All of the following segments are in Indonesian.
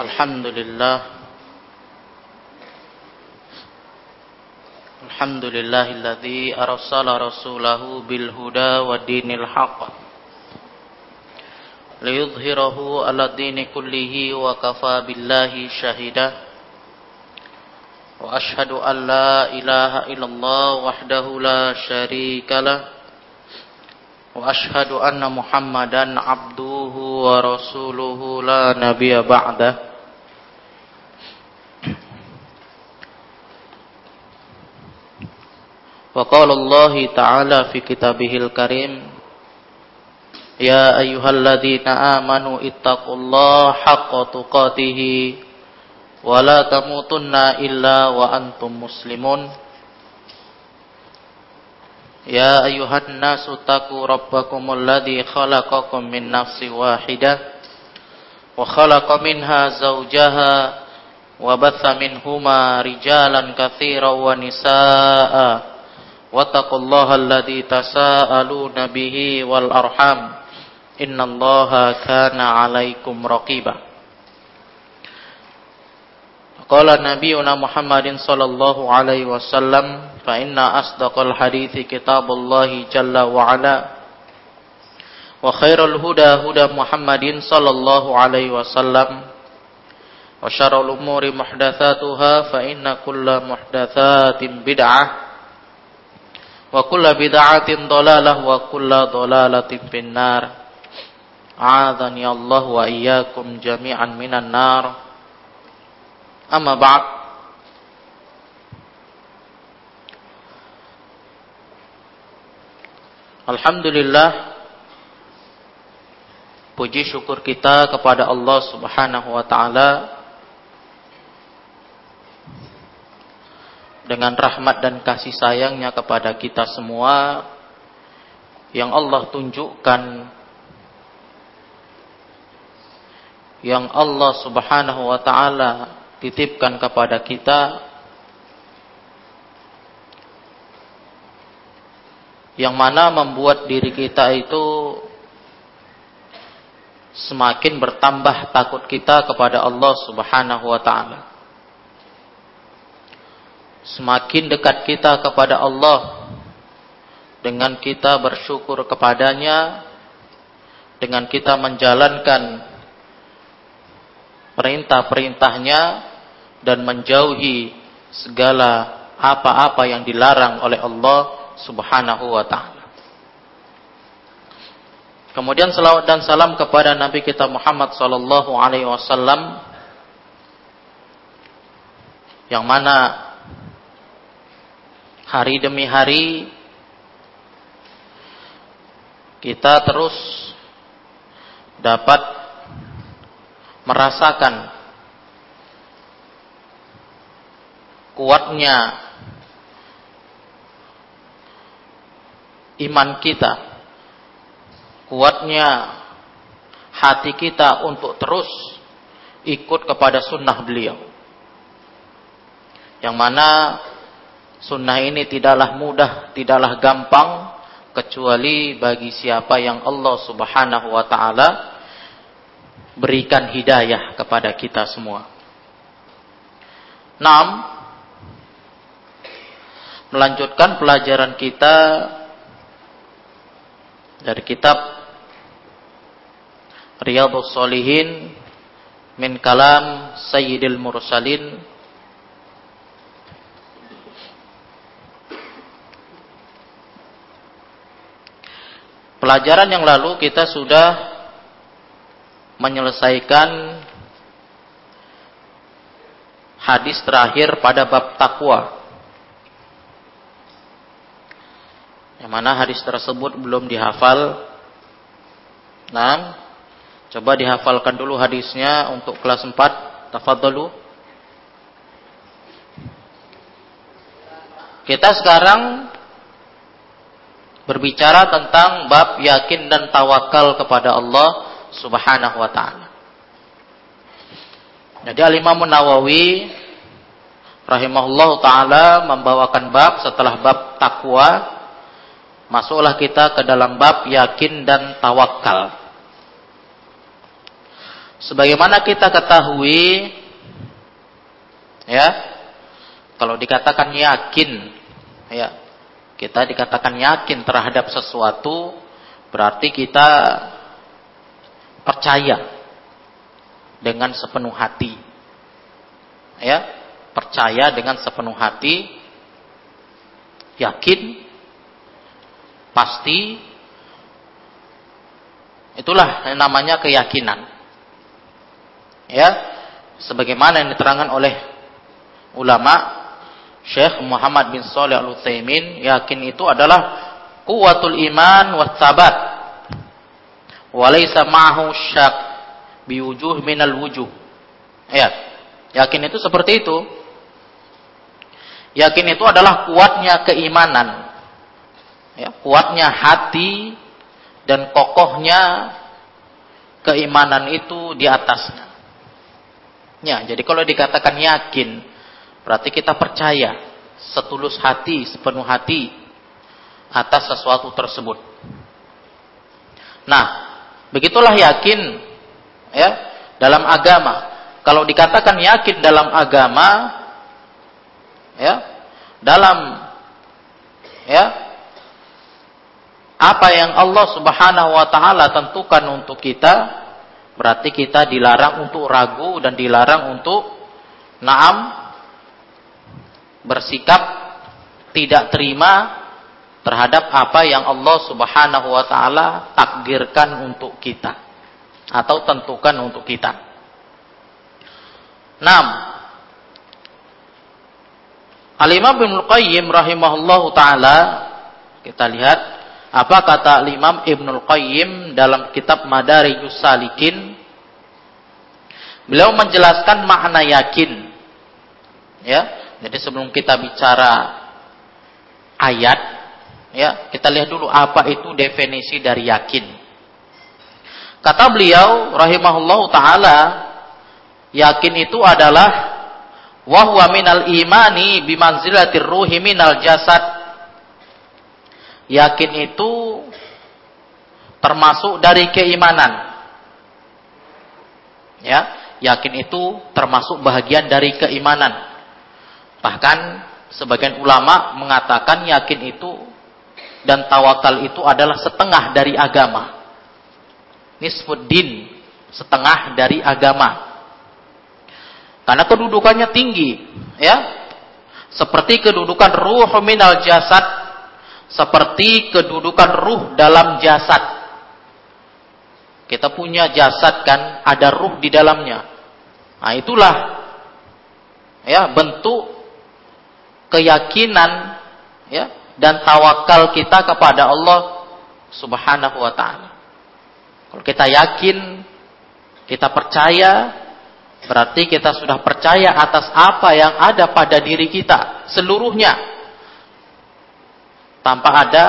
الحمد لله الحمد لله الذي أرسل رسوله بالهدى ودين الحق ليظهره على الدين كله وكفى بالله شهدا وأشهد أن لا إله إلا الله وحده لا شريك له وأشهد أن محمدا عبده ورسوله لا نبي بعده وقال الله تعالى في كتابه الكريم يا أيها الذين آمنوا اتقوا الله حق تقاته ولا تموتن إلا وأنتم مسلمون يا أيها الناس اتقوا ربكم الذي خلقكم من نفس واحدة وخلق منها زوجها وبث منهما رجالا كثيرا ونساء واتقوا الله الذي تساءلون به والأرحام إن الله كان عليكم رقيبا قال نبينا محمد صلى الله عليه وسلم فإن أصدق الحديث كتاب الله جل وعلا وخير الهدى هدى محمد صلى الله عليه وسلم وشر الأمور محدثاتها فإن كل محدثات بدعة wa kulla bid'atin dalalah wa kulla dalalatin finnar. A'adhani Allah wa iyyakum jami'an minan nar. Amma ba'd. Alhamdulillah puji syukur kita kepada Allah Subhanahu wa taala Dengan rahmat dan kasih sayangnya kepada kita semua Yang Allah tunjukkan Yang Allah subhanahu wa ta'ala titipkan kepada kita yang mana membuat diri kita itu semakin bertambah takut kita kepada Allah Subhanahu wa taala. Semakin dekat kita kepada Allah dengan kita bersyukur kepadanya dengan kita menjalankan perintah-perintahnya dan menjauhi segala apa-apa yang dilarang oleh Allah Subhanahu wa taala. Kemudian selawat dan salam kepada Nabi kita Muhammad sallallahu alaihi wasallam yang mana hari demi hari kita terus dapat merasakan kuatnya iman kita, kuatnya hati kita untuk terus ikut kepada sunnah beliau. Yang mana sunnah ini tidaklah mudah, tidaklah gampang, kecuali bagi siapa yang Allah subhanahu wa ta'ala berikan hidayah kepada kita semua. Enam, melanjutkan pelajaran kita dari kitab Riyadhus Shalihin min kalam Sayyidil Mursalin Pelajaran yang lalu kita sudah menyelesaikan hadis terakhir pada bab takwa Yang mana hadis tersebut belum dihafal. Nah, coba dihafalkan dulu hadisnya untuk kelas 4. Tafadhalu. Kita sekarang berbicara tentang bab yakin dan tawakal kepada Allah Subhanahu wa taala. Jadi Al-Imam Nawawi rahimahullah taala membawakan bab setelah bab takwa masuklah kita ke dalam bab yakin dan tawakal. Sebagaimana kita ketahui ya, kalau dikatakan yakin ya, kita dikatakan yakin terhadap sesuatu berarti kita percaya dengan sepenuh hati. Ya, percaya dengan sepenuh hati, yakin, pasti, itulah yang namanya keyakinan. Ya, sebagaimana yang diterangkan oleh ulama Syekh Muhammad bin Saleh Al Utsaimin, yakin itu adalah kuwatul iman wa sabat. Walaysa ma'hu syak biwujuh minal wujuh. Ya. Yakin itu seperti itu. Yakin itu adalah kuatnya keimanan. Ya, kuatnya hati dan kokohnya keimanan itu di atasnya. Ya, jadi kalau dikatakan yakin, berarti kita percaya setulus hati, sepenuh hati atas sesuatu tersebut. Nah, begitulah yakin ya dalam agama. Kalau dikatakan yakin dalam agama ya, dalam ya apa yang Allah Subhanahu wa taala tentukan untuk kita Berarti kita dilarang untuk ragu dan dilarang untuk naam bersikap tidak terima terhadap apa yang Allah Subhanahu wa taala takdirkan untuk kita atau tentukan untuk kita. 6. Al-Imam Ibnu Qayyim rahimahullahu taala kita lihat apa kata Imam Ibnul Qayyim dalam kitab Madarijus Salikin? Beliau menjelaskan makna yakin. Ya, jadi sebelum kita bicara ayat, ya, kita lihat dulu apa itu definisi dari yakin. Kata beliau rahimahullahu taala, yakin itu adalah wahwa minal imani bimanzilatir ruhi minal jasad Yakin itu termasuk dari keimanan. Ya, yakin itu termasuk bahagian dari keimanan. Bahkan sebagian ulama mengatakan yakin itu dan tawakal itu adalah setengah dari agama. Nisfuddin, setengah dari agama. Karena kedudukannya tinggi, ya. Seperti kedudukan ruh minal jasad seperti kedudukan ruh dalam jasad. Kita punya jasad kan, ada ruh di dalamnya. Nah, itulah ya bentuk keyakinan ya dan tawakal kita kepada Allah Subhanahu wa taala. Kalau kita yakin, kita percaya, berarti kita sudah percaya atas apa yang ada pada diri kita seluruhnya tanpa ada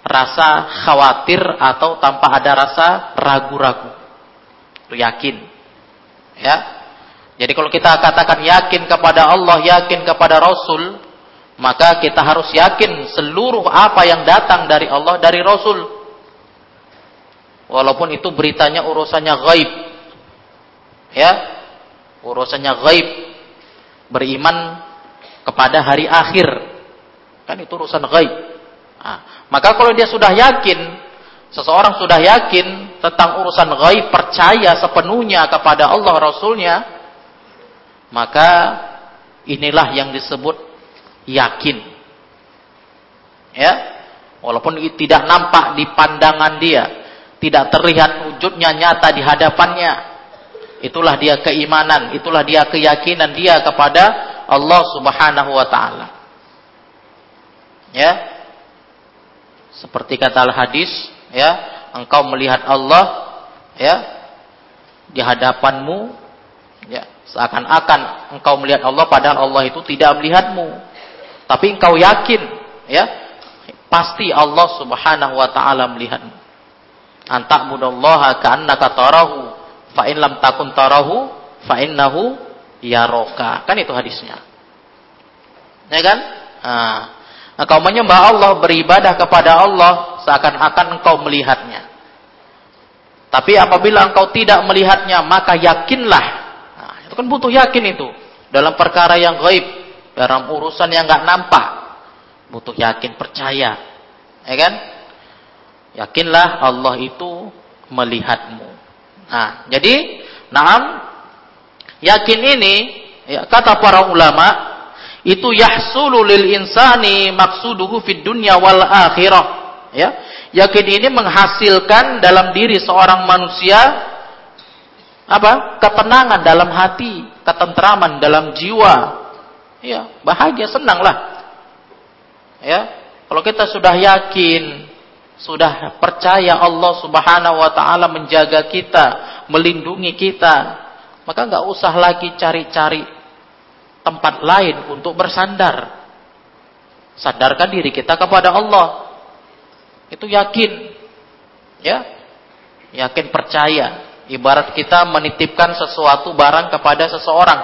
rasa khawatir atau tanpa ada rasa ragu-ragu. Yakin. Ya. Jadi kalau kita katakan yakin kepada Allah, yakin kepada Rasul, maka kita harus yakin seluruh apa yang datang dari Allah, dari Rasul. Walaupun itu beritanya urusannya gaib. Ya. Urusannya gaib. Beriman kepada hari akhir Kan itu urusan gaib. Nah, maka kalau dia sudah yakin, seseorang sudah yakin tentang urusan gaib, percaya sepenuhnya kepada Allah Rasulnya, maka inilah yang disebut yakin. Ya, walaupun tidak nampak di pandangan dia, tidak terlihat wujudnya nyata di hadapannya, itulah dia keimanan, itulah dia keyakinan dia kepada Allah Subhanahu wa taala. Ya. Seperti kata al-hadis, ya, engkau melihat Allah ya di hadapanmu seakan-akan engkau melihat Allah padahal Allah itu tidak melihatmu. Tapi engkau yakin, ya, pasti Allah Subhanahu wa taala melihatmu. Anta'budallaha ka'annaka tarahu, fa in lam takun tarahu, fa innahu yaroka. Kan itu hadisnya. Ya kan? Nah, Engkau menyembah Allah, beribadah kepada Allah seakan-akan engkau melihatnya. Tapi apabila engkau tidak melihatnya, maka yakinlah. Kan butuh yakin itu. Dalam perkara yang gaib, dalam urusan yang nggak nampak, butuh yakin, percaya. Ya kan? Yakinlah Allah itu melihatmu. Nah, jadi, naam, yakin ini, ya, kata para ulama, itu yahsulu lil insani maksuduhu fid dunya wal akhirah. Ya, Yakin ini menghasilkan dalam diri seorang manusia apa? Ketenangan dalam hati, ketentraman dalam jiwa. Ya, bahagia, senanglah. Ya, kalau kita sudah yakin, sudah percaya Allah Subhanahu wa taala menjaga kita, melindungi kita, maka nggak usah lagi cari-cari tempat lain untuk bersandar. Sadarkan diri kita kepada Allah. Itu yakin. Ya. Yakin percaya. Ibarat kita menitipkan sesuatu barang kepada seseorang.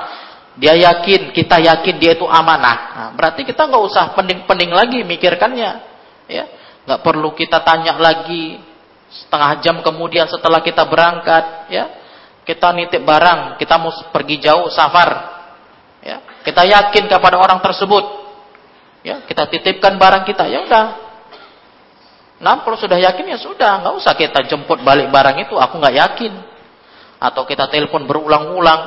Dia yakin, kita yakin dia itu amanah. Nah, berarti kita nggak usah pening-pening lagi mikirkannya. Ya. nggak perlu kita tanya lagi setengah jam kemudian setelah kita berangkat, ya. Kita nitip barang, kita mau pergi jauh safar. Ya. Kita yakin kepada orang tersebut. Ya, kita titipkan barang kita, ya udah, Nah, kalau sudah yakin ya sudah, nggak usah kita jemput balik barang itu, aku nggak yakin. Atau kita telepon berulang-ulang.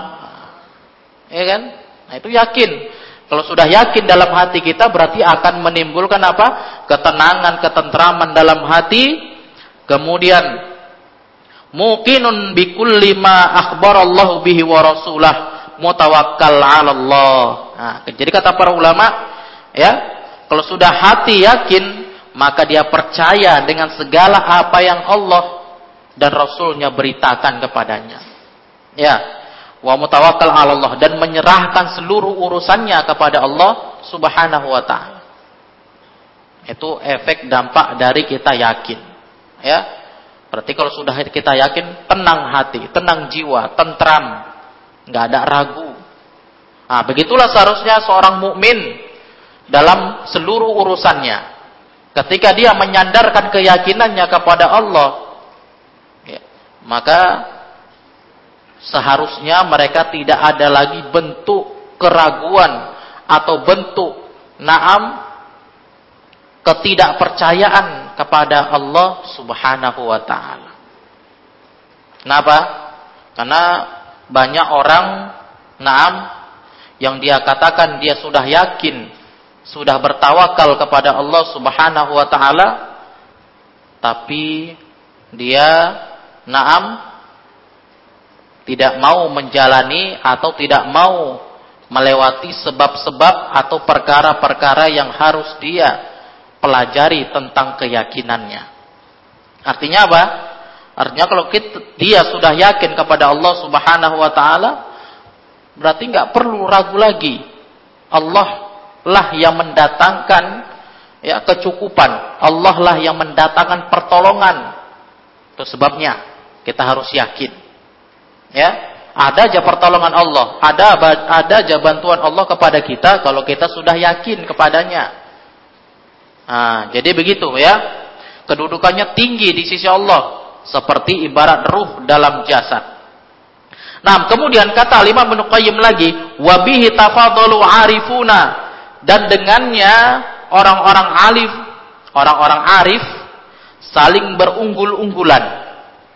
Ya kan? Nah, itu yakin. Kalau sudah yakin dalam hati kita berarti akan menimbulkan apa? Ketenangan, ketentraman dalam hati. Kemudian mukinun bikulli ma akhbarallahu bihi wa rasulah mutawakkal 'ala Allah. Nah, jadi kata para ulama, ya, kalau sudah hati yakin maka dia percaya dengan segala apa yang Allah dan Rasulnya beritakan kepadanya. Ya, wa mutawakkal Allah dan menyerahkan seluruh urusannya kepada Allah Subhanahu wa taala. Itu efek dampak dari kita yakin. Ya. Berarti kalau sudah kita yakin, tenang hati, tenang jiwa, tentram, nggak ada ragu. Nah, begitulah seharusnya seorang mukmin dalam seluruh urusannya. Ketika dia menyandarkan keyakinannya kepada Allah, maka seharusnya mereka tidak ada lagi bentuk keraguan atau bentuk naam ketidakpercayaan kepada Allah Subhanahu wa taala. Kenapa? Karena banyak orang naam yang dia katakan dia sudah yakin sudah bertawakal kepada Allah Subhanahu wa taala tapi dia naam tidak mau menjalani atau tidak mau melewati sebab-sebab atau perkara-perkara yang harus dia pelajari tentang keyakinannya. Artinya apa? Artinya kalau kita, dia sudah yakin kepada Allah Subhanahu wa taala berarti nggak perlu ragu lagi. Allah lah yang mendatangkan ya kecukupan. Allah lah yang mendatangkan pertolongan. Itu sebabnya kita harus yakin. Ya, ada aja pertolongan Allah, ada ada aja bantuan Allah kepada kita kalau kita sudah yakin kepadanya. Nah, jadi begitu ya. Kedudukannya tinggi di sisi Allah, seperti ibarat ruh dalam jasad. Nah, kemudian kata lima Ibnu lagi, wabihi tafadalu arifuna dan dengannya orang-orang alif, orang-orang arif saling berunggul-unggulan,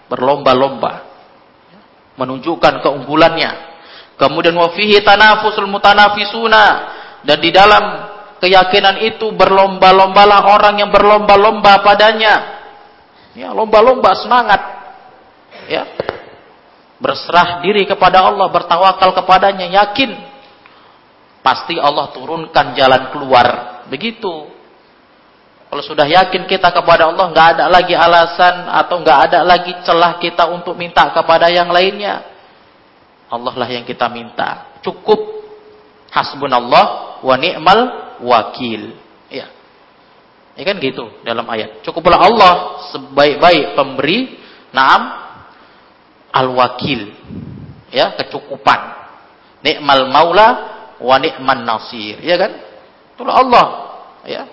berlomba-lomba menunjukkan keunggulannya. Kemudian wafihi tanafusul mutanafisuna dan di dalam keyakinan itu berlomba-lombalah orang yang berlomba-lomba padanya. Ya, lomba-lomba semangat. Ya. Berserah diri kepada Allah, bertawakal kepadanya, yakin pasti Allah turunkan jalan keluar. Begitu. Kalau sudah yakin kita kepada Allah, nggak ada lagi alasan atau nggak ada lagi celah kita untuk minta kepada yang lainnya. Allah lah yang kita minta. Cukup hasbunallah wa ni'mal wakil. Ya. Ya kan gitu dalam ayat. Cukuplah Allah sebaik-baik pemberi, naam al-wakil. Ya, kecukupan. Ni'mal maula wa ni'man nasir, ya kan? Itulah Allah, ya.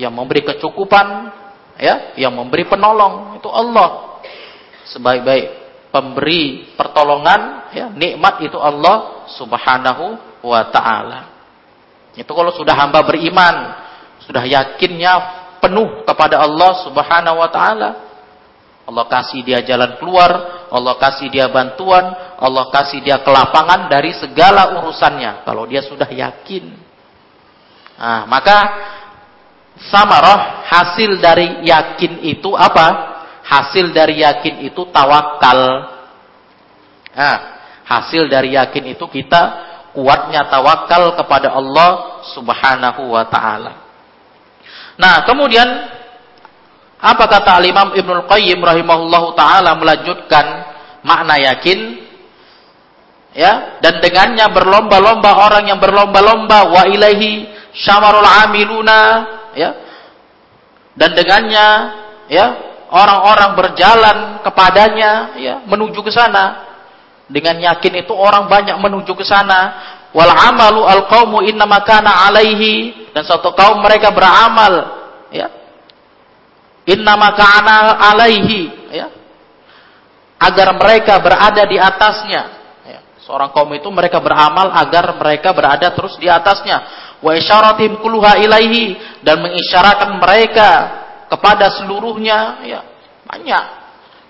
Yang memberi kecukupan, ya, yang memberi penolong itu Allah. sebaik-baik pemberi pertolongan ya nikmat itu Allah Subhanahu wa taala. Itu kalau sudah hamba beriman, sudah yakinnya penuh kepada Allah Subhanahu wa taala. Allah kasih dia jalan keluar, Allah kasih dia bantuan, Allah kasih dia kelapangan dari segala urusannya kalau dia sudah yakin. Nah, maka samarah hasil dari yakin itu apa? Hasil dari yakin itu tawakal. Nah, hasil dari yakin itu kita kuatnya tawakal kepada Allah Subhanahu wa taala. Nah, kemudian apa kata Al-Imam Ibnul Qayyim rahimahullahu taala melanjutkan makna yakin ya dan dengannya berlomba-lomba orang yang berlomba-lomba wa ilaihi syamarul amiluna ya. Dan dengannya ya orang-orang berjalan kepadanya ya menuju ke sana. Dengan yakin itu orang banyak menuju ke sana. Wal amalu al qaumu inna makana alaihi. Dan satu kaum mereka beramal ya. Inna makana alaihi ya. Agar mereka berada di atasnya. Ya. seorang kaum itu mereka beramal agar mereka berada terus di atasnya wa isyaratim kulluha ilaihi dan mengisyaratkan mereka kepada seluruhnya ya banyak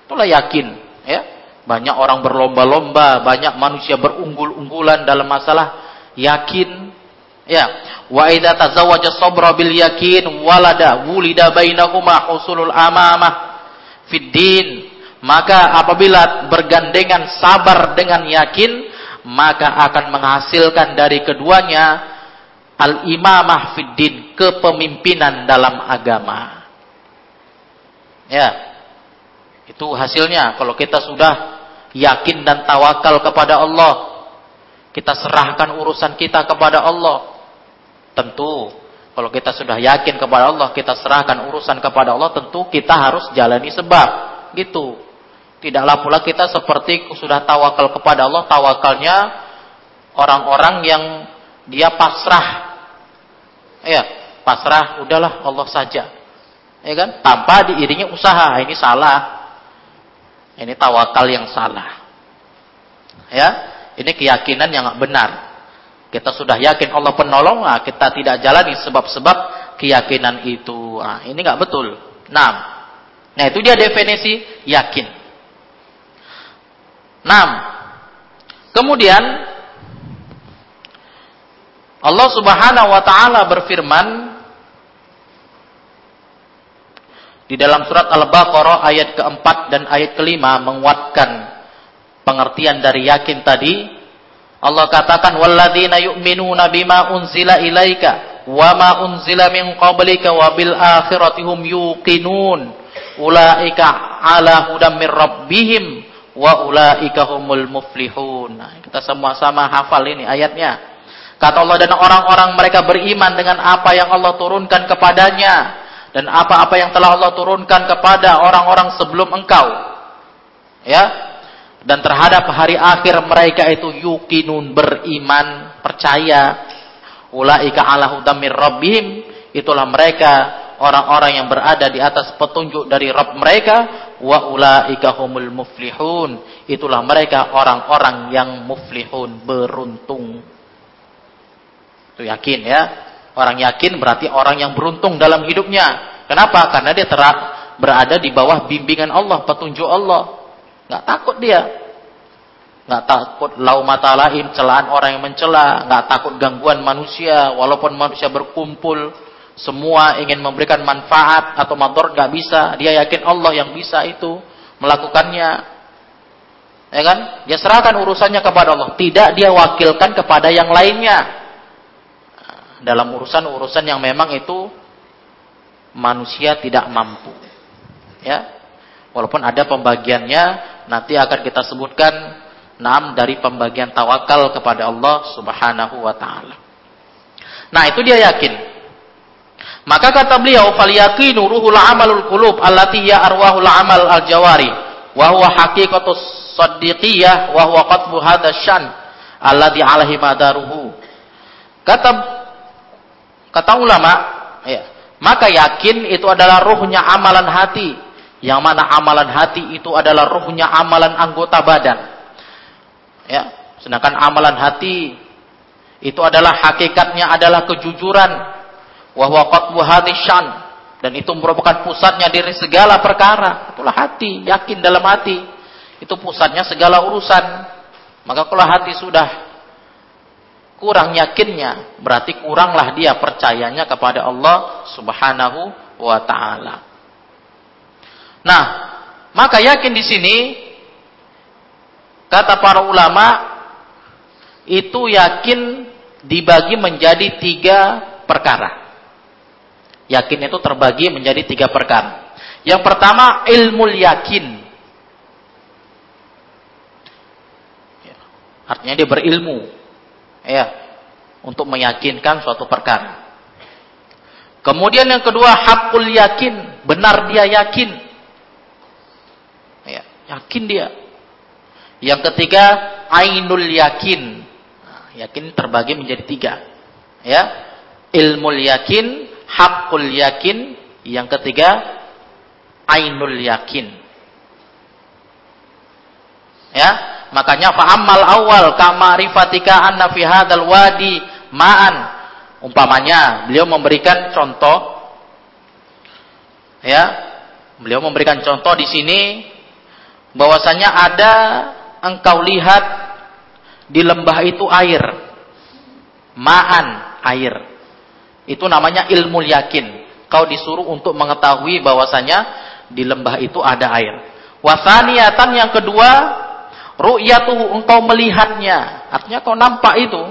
itulah yakin ya banyak orang berlomba-lomba, banyak manusia berunggul-unggulan dalam masalah yakin. Ya, wa idza tazawwaja sabra bil yakin walada wulida bainahuma husulul amamah fid din. Maka apabila bergandengan sabar dengan yakin, maka akan menghasilkan dari keduanya al-imamah fid din, kepemimpinan dalam agama. Ya, itu hasilnya kalau kita sudah yakin dan tawakal kepada Allah. Kita serahkan urusan kita kepada Allah. Tentu kalau kita sudah yakin kepada Allah, kita serahkan urusan kepada Allah, tentu kita harus jalani sebab. Gitu. Tidaklah pula kita seperti sudah tawakal kepada Allah, tawakalnya orang-orang yang dia pasrah. Ya, pasrah udahlah Allah saja. Ya kan? Tanpa diiringi usaha. Ini salah. Ini tawakal yang salah. Ya, ini keyakinan yang benar. Kita sudah yakin Allah penolong, nah kita tidak jalani sebab-sebab keyakinan itu. Nah, ini nggak betul. Nah, nah itu dia definisi yakin. Nah, kemudian Allah Subhanahu wa taala berfirman Di dalam surat Al-Baqarah ayat keempat dan ayat kelima menguatkan pengertian dari yakin tadi. Allah katakan walladzina yu'minuna bima unzila ilaika wa ma unzila min qablika wa bil akhirati hum yuqinun ulaika ala hudam mir rabbihim wa ulaika humul muflihun. Nah, kita sama-sama hafal ini ayatnya. Kata Allah dan orang-orang mereka beriman dengan apa yang Allah turunkan kepadanya dan apa-apa yang telah Allah turunkan kepada orang-orang sebelum engkau. Ya. Dan terhadap hari akhir mereka itu yukinun beriman, percaya. Ulaika ala hudamir rabbihim. Itulah mereka orang-orang yang berada di atas petunjuk dari Rabb mereka. Wa ulaika humul muflihun. Itulah mereka orang-orang yang muflihun, beruntung. Itu yakin ya. Orang yakin berarti orang yang beruntung dalam hidupnya. Kenapa? Karena dia terak berada di bawah bimbingan Allah, petunjuk Allah. Nggak takut dia. Nggak takut lau mata lain, celaan orang yang mencela. Nggak takut gangguan manusia. Walaupun manusia berkumpul, semua ingin memberikan manfaat atau motor nggak bisa. Dia yakin Allah yang bisa itu melakukannya. Ya kan? Dia serahkan urusannya kepada Allah. Tidak dia wakilkan kepada yang lainnya dalam urusan-urusan yang memang itu manusia tidak mampu. Ya. Walaupun ada pembagiannya, nanti akan kita sebutkan enam dari pembagian tawakal kepada Allah Subhanahu wa taala. Nah, itu dia yakin. Maka kata beliau, "Falyaqinu ruhul amalul qulub allati ya arwahul amal al-jawari wa huwa haqiqatus saddiqiyah wa huwa qatbu hadzal syan alladhi alaihi madaruhu." Kata Kata ulama, ya, maka yakin itu adalah ruhnya amalan hati Yang mana amalan hati itu adalah ruhnya amalan anggota badan. Ya, sedangkan amalan hati itu adalah hakikatnya adalah kejujuran. Wa huwa syan dan itu merupakan pusatnya dari segala perkara. Itulah hati, yakin dalam hati. Itu pusatnya segala urusan. Maka kalau hati sudah kurang yakinnya, berarti kuranglah dia percayanya kepada Allah Subhanahu wa taala. Nah, maka yakin di sini kata para ulama itu yakin dibagi menjadi tiga perkara. Yakin itu terbagi menjadi tiga perkara. Yang pertama ilmu yakin. Artinya dia berilmu ya untuk meyakinkan suatu perkara. Kemudian yang kedua hakul yakin, benar dia yakin. Ya, yakin dia. Yang ketiga ainul yakin. Nah, yakin terbagi menjadi tiga. Ya, ilmu yakin, hakul yakin, yang ketiga ainul yakin. Ya, Makanya fa'ammal awal kamarifatika anna fi wadi ma'an. Umpamanya beliau memberikan contoh ya. Beliau memberikan contoh di sini bahwasanya ada engkau lihat di lembah itu air. Ma'an, air. Itu namanya ilmu yakin. Kau disuruh untuk mengetahui bahwasanya di lembah itu ada air. Wasaniatan yang kedua Ru'yatuhu engkau melihatnya. Artinya kau nampak itu.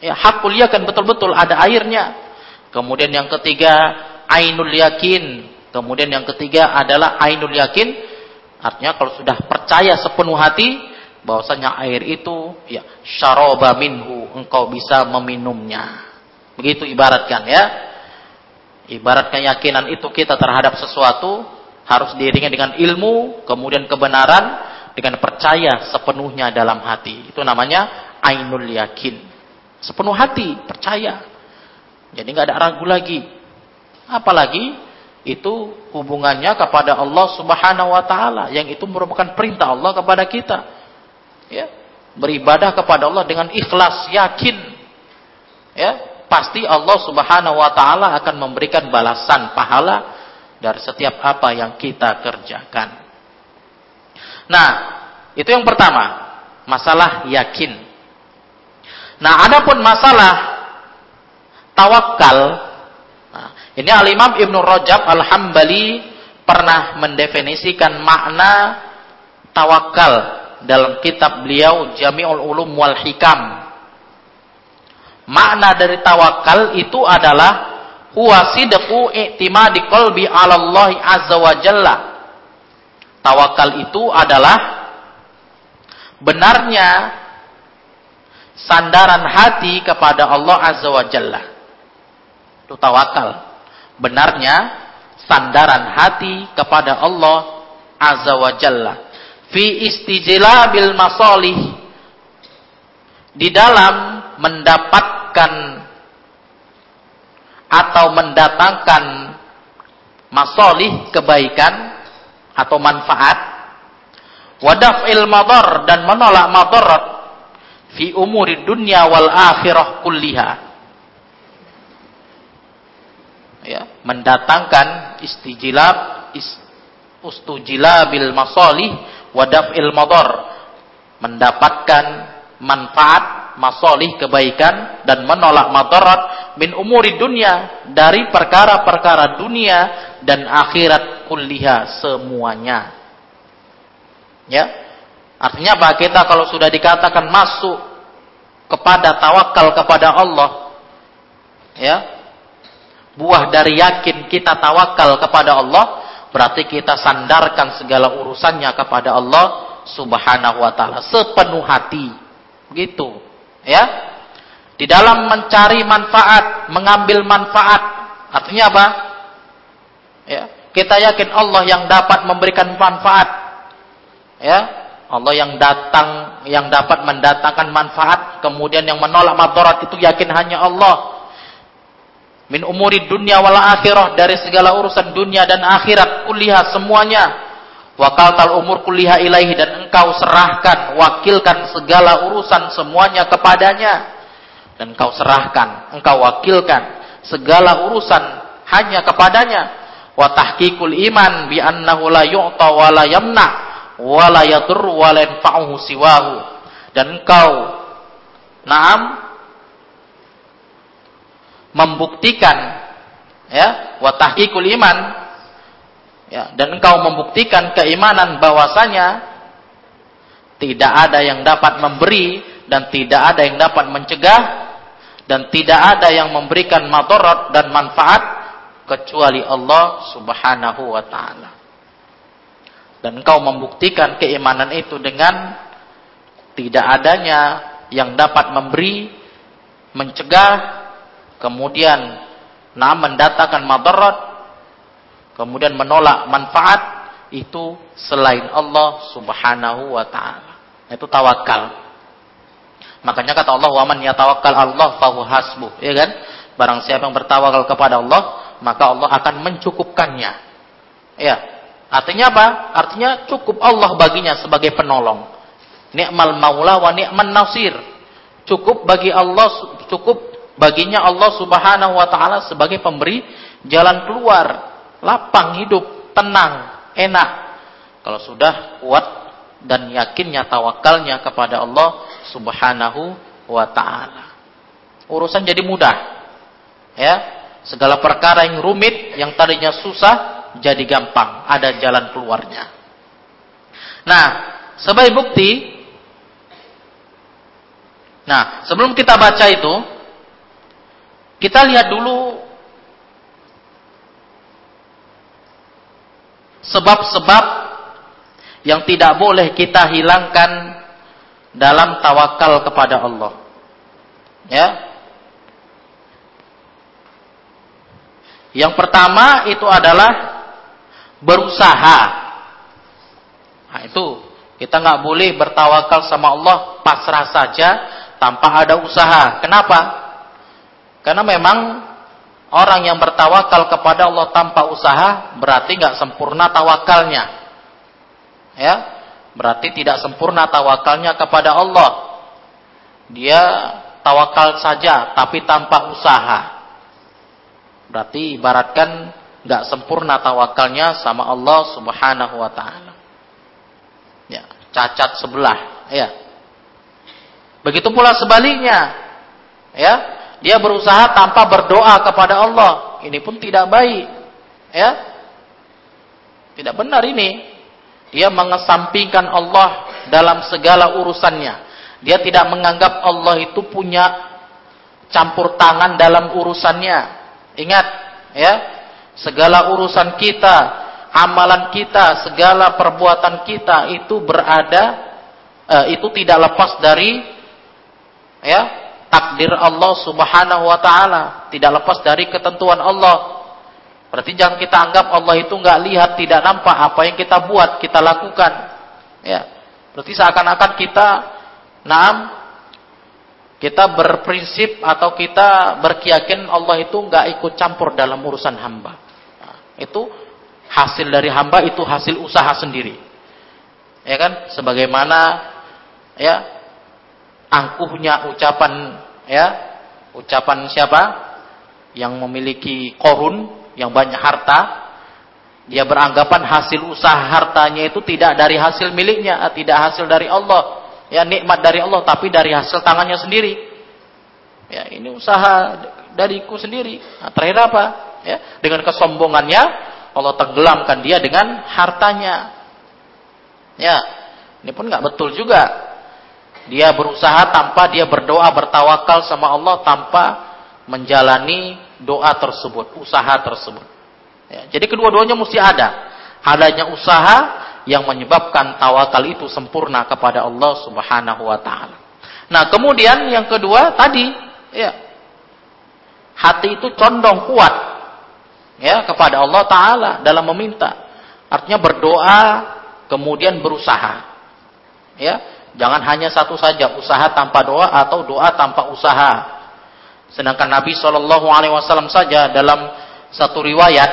Ya, hakul yakin betul-betul ada airnya. Kemudian yang ketiga ainul yakin. Kemudian yang ketiga adalah ainul yakin. Artinya kalau sudah percaya sepenuh hati bahwasanya air itu ya syaraba minhu engkau bisa meminumnya. Begitu ibaratkan ya. Ibarat keyakinan itu kita terhadap sesuatu harus diiringi dengan ilmu, kemudian kebenaran, dengan percaya sepenuhnya dalam hati. Itu namanya ainul yakin. Sepenuh hati, percaya. Jadi nggak ada ragu lagi. Apalagi itu hubungannya kepada Allah Subhanahu wa taala yang itu merupakan perintah Allah kepada kita. Ya, beribadah kepada Allah dengan ikhlas, yakin. Ya, pasti Allah Subhanahu wa taala akan memberikan balasan pahala dari setiap apa yang kita kerjakan. Nah, itu yang pertama, masalah yakin. Nah, adapun masalah tawakal, nah, ini Al-Imam Ibnu Rajab Al-Hambali pernah mendefinisikan makna tawakal dalam kitab beliau Jami'ul Ulum wal Hikam. Makna dari tawakal itu adalah huwa sidqu i'timadi qalbi 'ala Allah azza wa jalla Tawakal itu adalah benarnya sandaran hati kepada Allah Azza wa Jalla. Itu tawakal. Benarnya sandaran hati kepada Allah Azza wa Jalla. Fi istijlabil masalih. Di dalam mendapatkan atau mendatangkan masolih kebaikan atau manfaat. Wadaf'il madar dan menolak madarat fi umuri dunia wal akhirah kulliha. Ya mendatangkan istijlab is, ustujilabil masalih wadaf'il madar mendapatkan manfaat masolih kebaikan dan menolak madarat min umuri dunia dari perkara-perkara dunia dan akhirat kulliha semuanya. Ya. Artinya apa? Kita kalau sudah dikatakan masuk kepada tawakal kepada Allah, ya. Buah dari yakin kita tawakal kepada Allah, berarti kita sandarkan segala urusannya kepada Allah Subhanahu wa taala sepenuh hati. Begitu. Ya. Di dalam mencari manfaat, mengambil manfaat, artinya apa? Ya, kita yakin Allah yang dapat memberikan manfaat. Ya, Allah yang datang yang dapat mendatangkan manfaat, kemudian yang menolak madarat itu yakin hanya Allah. min umuri dunia wal akhirah dari segala urusan dunia dan akhirat kuliah semuanya wakal tal umur kuliah ilaihi dan engkau serahkan wakilkan segala urusan semuanya kepadanya dan engkau serahkan engkau wakilkan segala urusan hanya kepadanya wa tahqiqul iman bi annahu la yu'ta wa la yamna wa la yadur wa la yanfa'uhu siwahu. Dan engkau naam membuktikan ya wa tahqiqul iman ya dan engkau membuktikan keimanan bahwasanya tidak ada yang dapat memberi dan tidak ada yang dapat mencegah dan tidak ada yang memberikan madarat dan manfaat kecuali Allah Subhanahu wa taala. Dan engkau membuktikan keimanan itu dengan tidak adanya yang dapat memberi, mencegah kemudian nah mendatangkan madarat, kemudian menolak manfaat itu selain Allah Subhanahu wa taala. Itu tawakal. Makanya kata Allah, "Wa man yatawakkal Allah fahu hasbuh." Ya kan? Barang siapa yang bertawakal kepada Allah, maka Allah akan mencukupkannya. Ya. Artinya apa? Artinya cukup Allah baginya sebagai penolong. Ni'mal maula wa ni'man nasir. Cukup bagi Allah, cukup baginya Allah Subhanahu wa taala sebagai pemberi jalan keluar, lapang hidup, tenang, enak. Kalau sudah kuat dan yakinnya tawakalnya kepada Allah Subhanahu wa taala. Urusan jadi mudah. Ya, segala perkara yang rumit yang tadinya susah jadi gampang, ada jalan keluarnya. Nah, sebagai bukti Nah, sebelum kita baca itu, kita lihat dulu sebab-sebab yang tidak boleh kita hilangkan dalam tawakal kepada Allah. Ya. Yang pertama itu adalah berusaha. Nah, itu kita nggak boleh bertawakal sama Allah pasrah saja tanpa ada usaha. Kenapa? Karena memang orang yang bertawakal kepada Allah tanpa usaha berarti nggak sempurna tawakalnya. Ya, berarti tidak sempurna tawakalnya kepada Allah. Dia tawakal saja tapi tanpa usaha. Berarti ibaratkan nggak sempurna tawakalnya sama Allah Subhanahu wa taala. Ya, cacat sebelah, ya. Begitu pula sebaliknya. Ya, dia berusaha tanpa berdoa kepada Allah. Ini pun tidak baik. Ya. Tidak benar ini. Dia mengesampingkan Allah dalam segala urusannya. Dia tidak menganggap Allah itu punya campur tangan dalam urusannya. Ingat, ya. Segala urusan kita, amalan kita, segala perbuatan kita itu berada eh, itu tidak lepas dari ya takdir Allah Subhanahu wa taala, tidak lepas dari ketentuan Allah. Berarti jangan kita anggap Allah itu nggak lihat, tidak nampak apa yang kita buat, kita lakukan. Ya. Berarti seakan-akan kita naam kita berprinsip atau kita berkeyakinan Allah itu nggak ikut campur dalam urusan hamba. Nah, itu hasil dari hamba itu hasil usaha sendiri. Ya kan? Sebagaimana ya angkuhnya ucapan ya ucapan siapa yang memiliki korun yang banyak harta dia beranggapan hasil usaha hartanya itu tidak dari hasil miliknya tidak hasil dari Allah ya nikmat dari Allah tapi dari hasil tangannya sendiri. Ya ini usaha dariku sendiri. Nah, terakhir apa? Ya dengan kesombongannya Allah tenggelamkan dia dengan hartanya. Ya ini pun nggak betul juga. Dia berusaha tanpa dia berdoa bertawakal sama Allah tanpa menjalani doa tersebut, usaha tersebut. Ya, jadi kedua-duanya mesti ada. Adanya usaha yang menyebabkan tawakal itu sempurna kepada Allah Subhanahu wa taala. Nah, kemudian yang kedua tadi ya hati itu condong kuat ya kepada Allah taala dalam meminta. Artinya berdoa kemudian berusaha. Ya, Jangan hanya satu saja, usaha tanpa doa atau doa tanpa usaha. Sedangkan Nabi Shallallahu Alaihi Wasallam saja dalam satu riwayat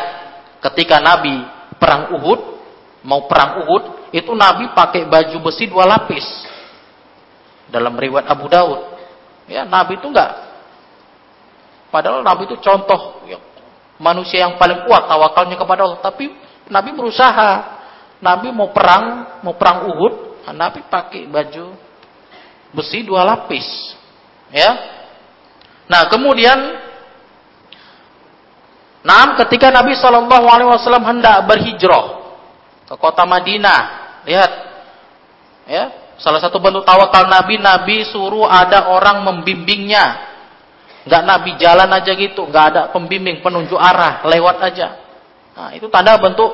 ketika Nabi perang Uhud mau perang Uhud itu Nabi pakai baju besi dua lapis. Dalam riwayat Abu Daud ya Nabi itu enggak. Padahal Nabi itu contoh ya, manusia yang paling kuat tawakalnya kepada Allah. Tapi Nabi berusaha. Nabi mau perang mau perang Uhud Nabi pakai baju besi dua lapis. Ya. Nah, kemudian Nah, ketika Nabi Shallallahu Alaihi Wasallam hendak berhijrah ke kota Madinah, lihat, ya, salah satu bentuk tawakal Nabi, Nabi suruh ada orang membimbingnya, nggak Nabi jalan aja gitu, nggak ada pembimbing, penunjuk arah, lewat aja. Nah, itu tanda bentuk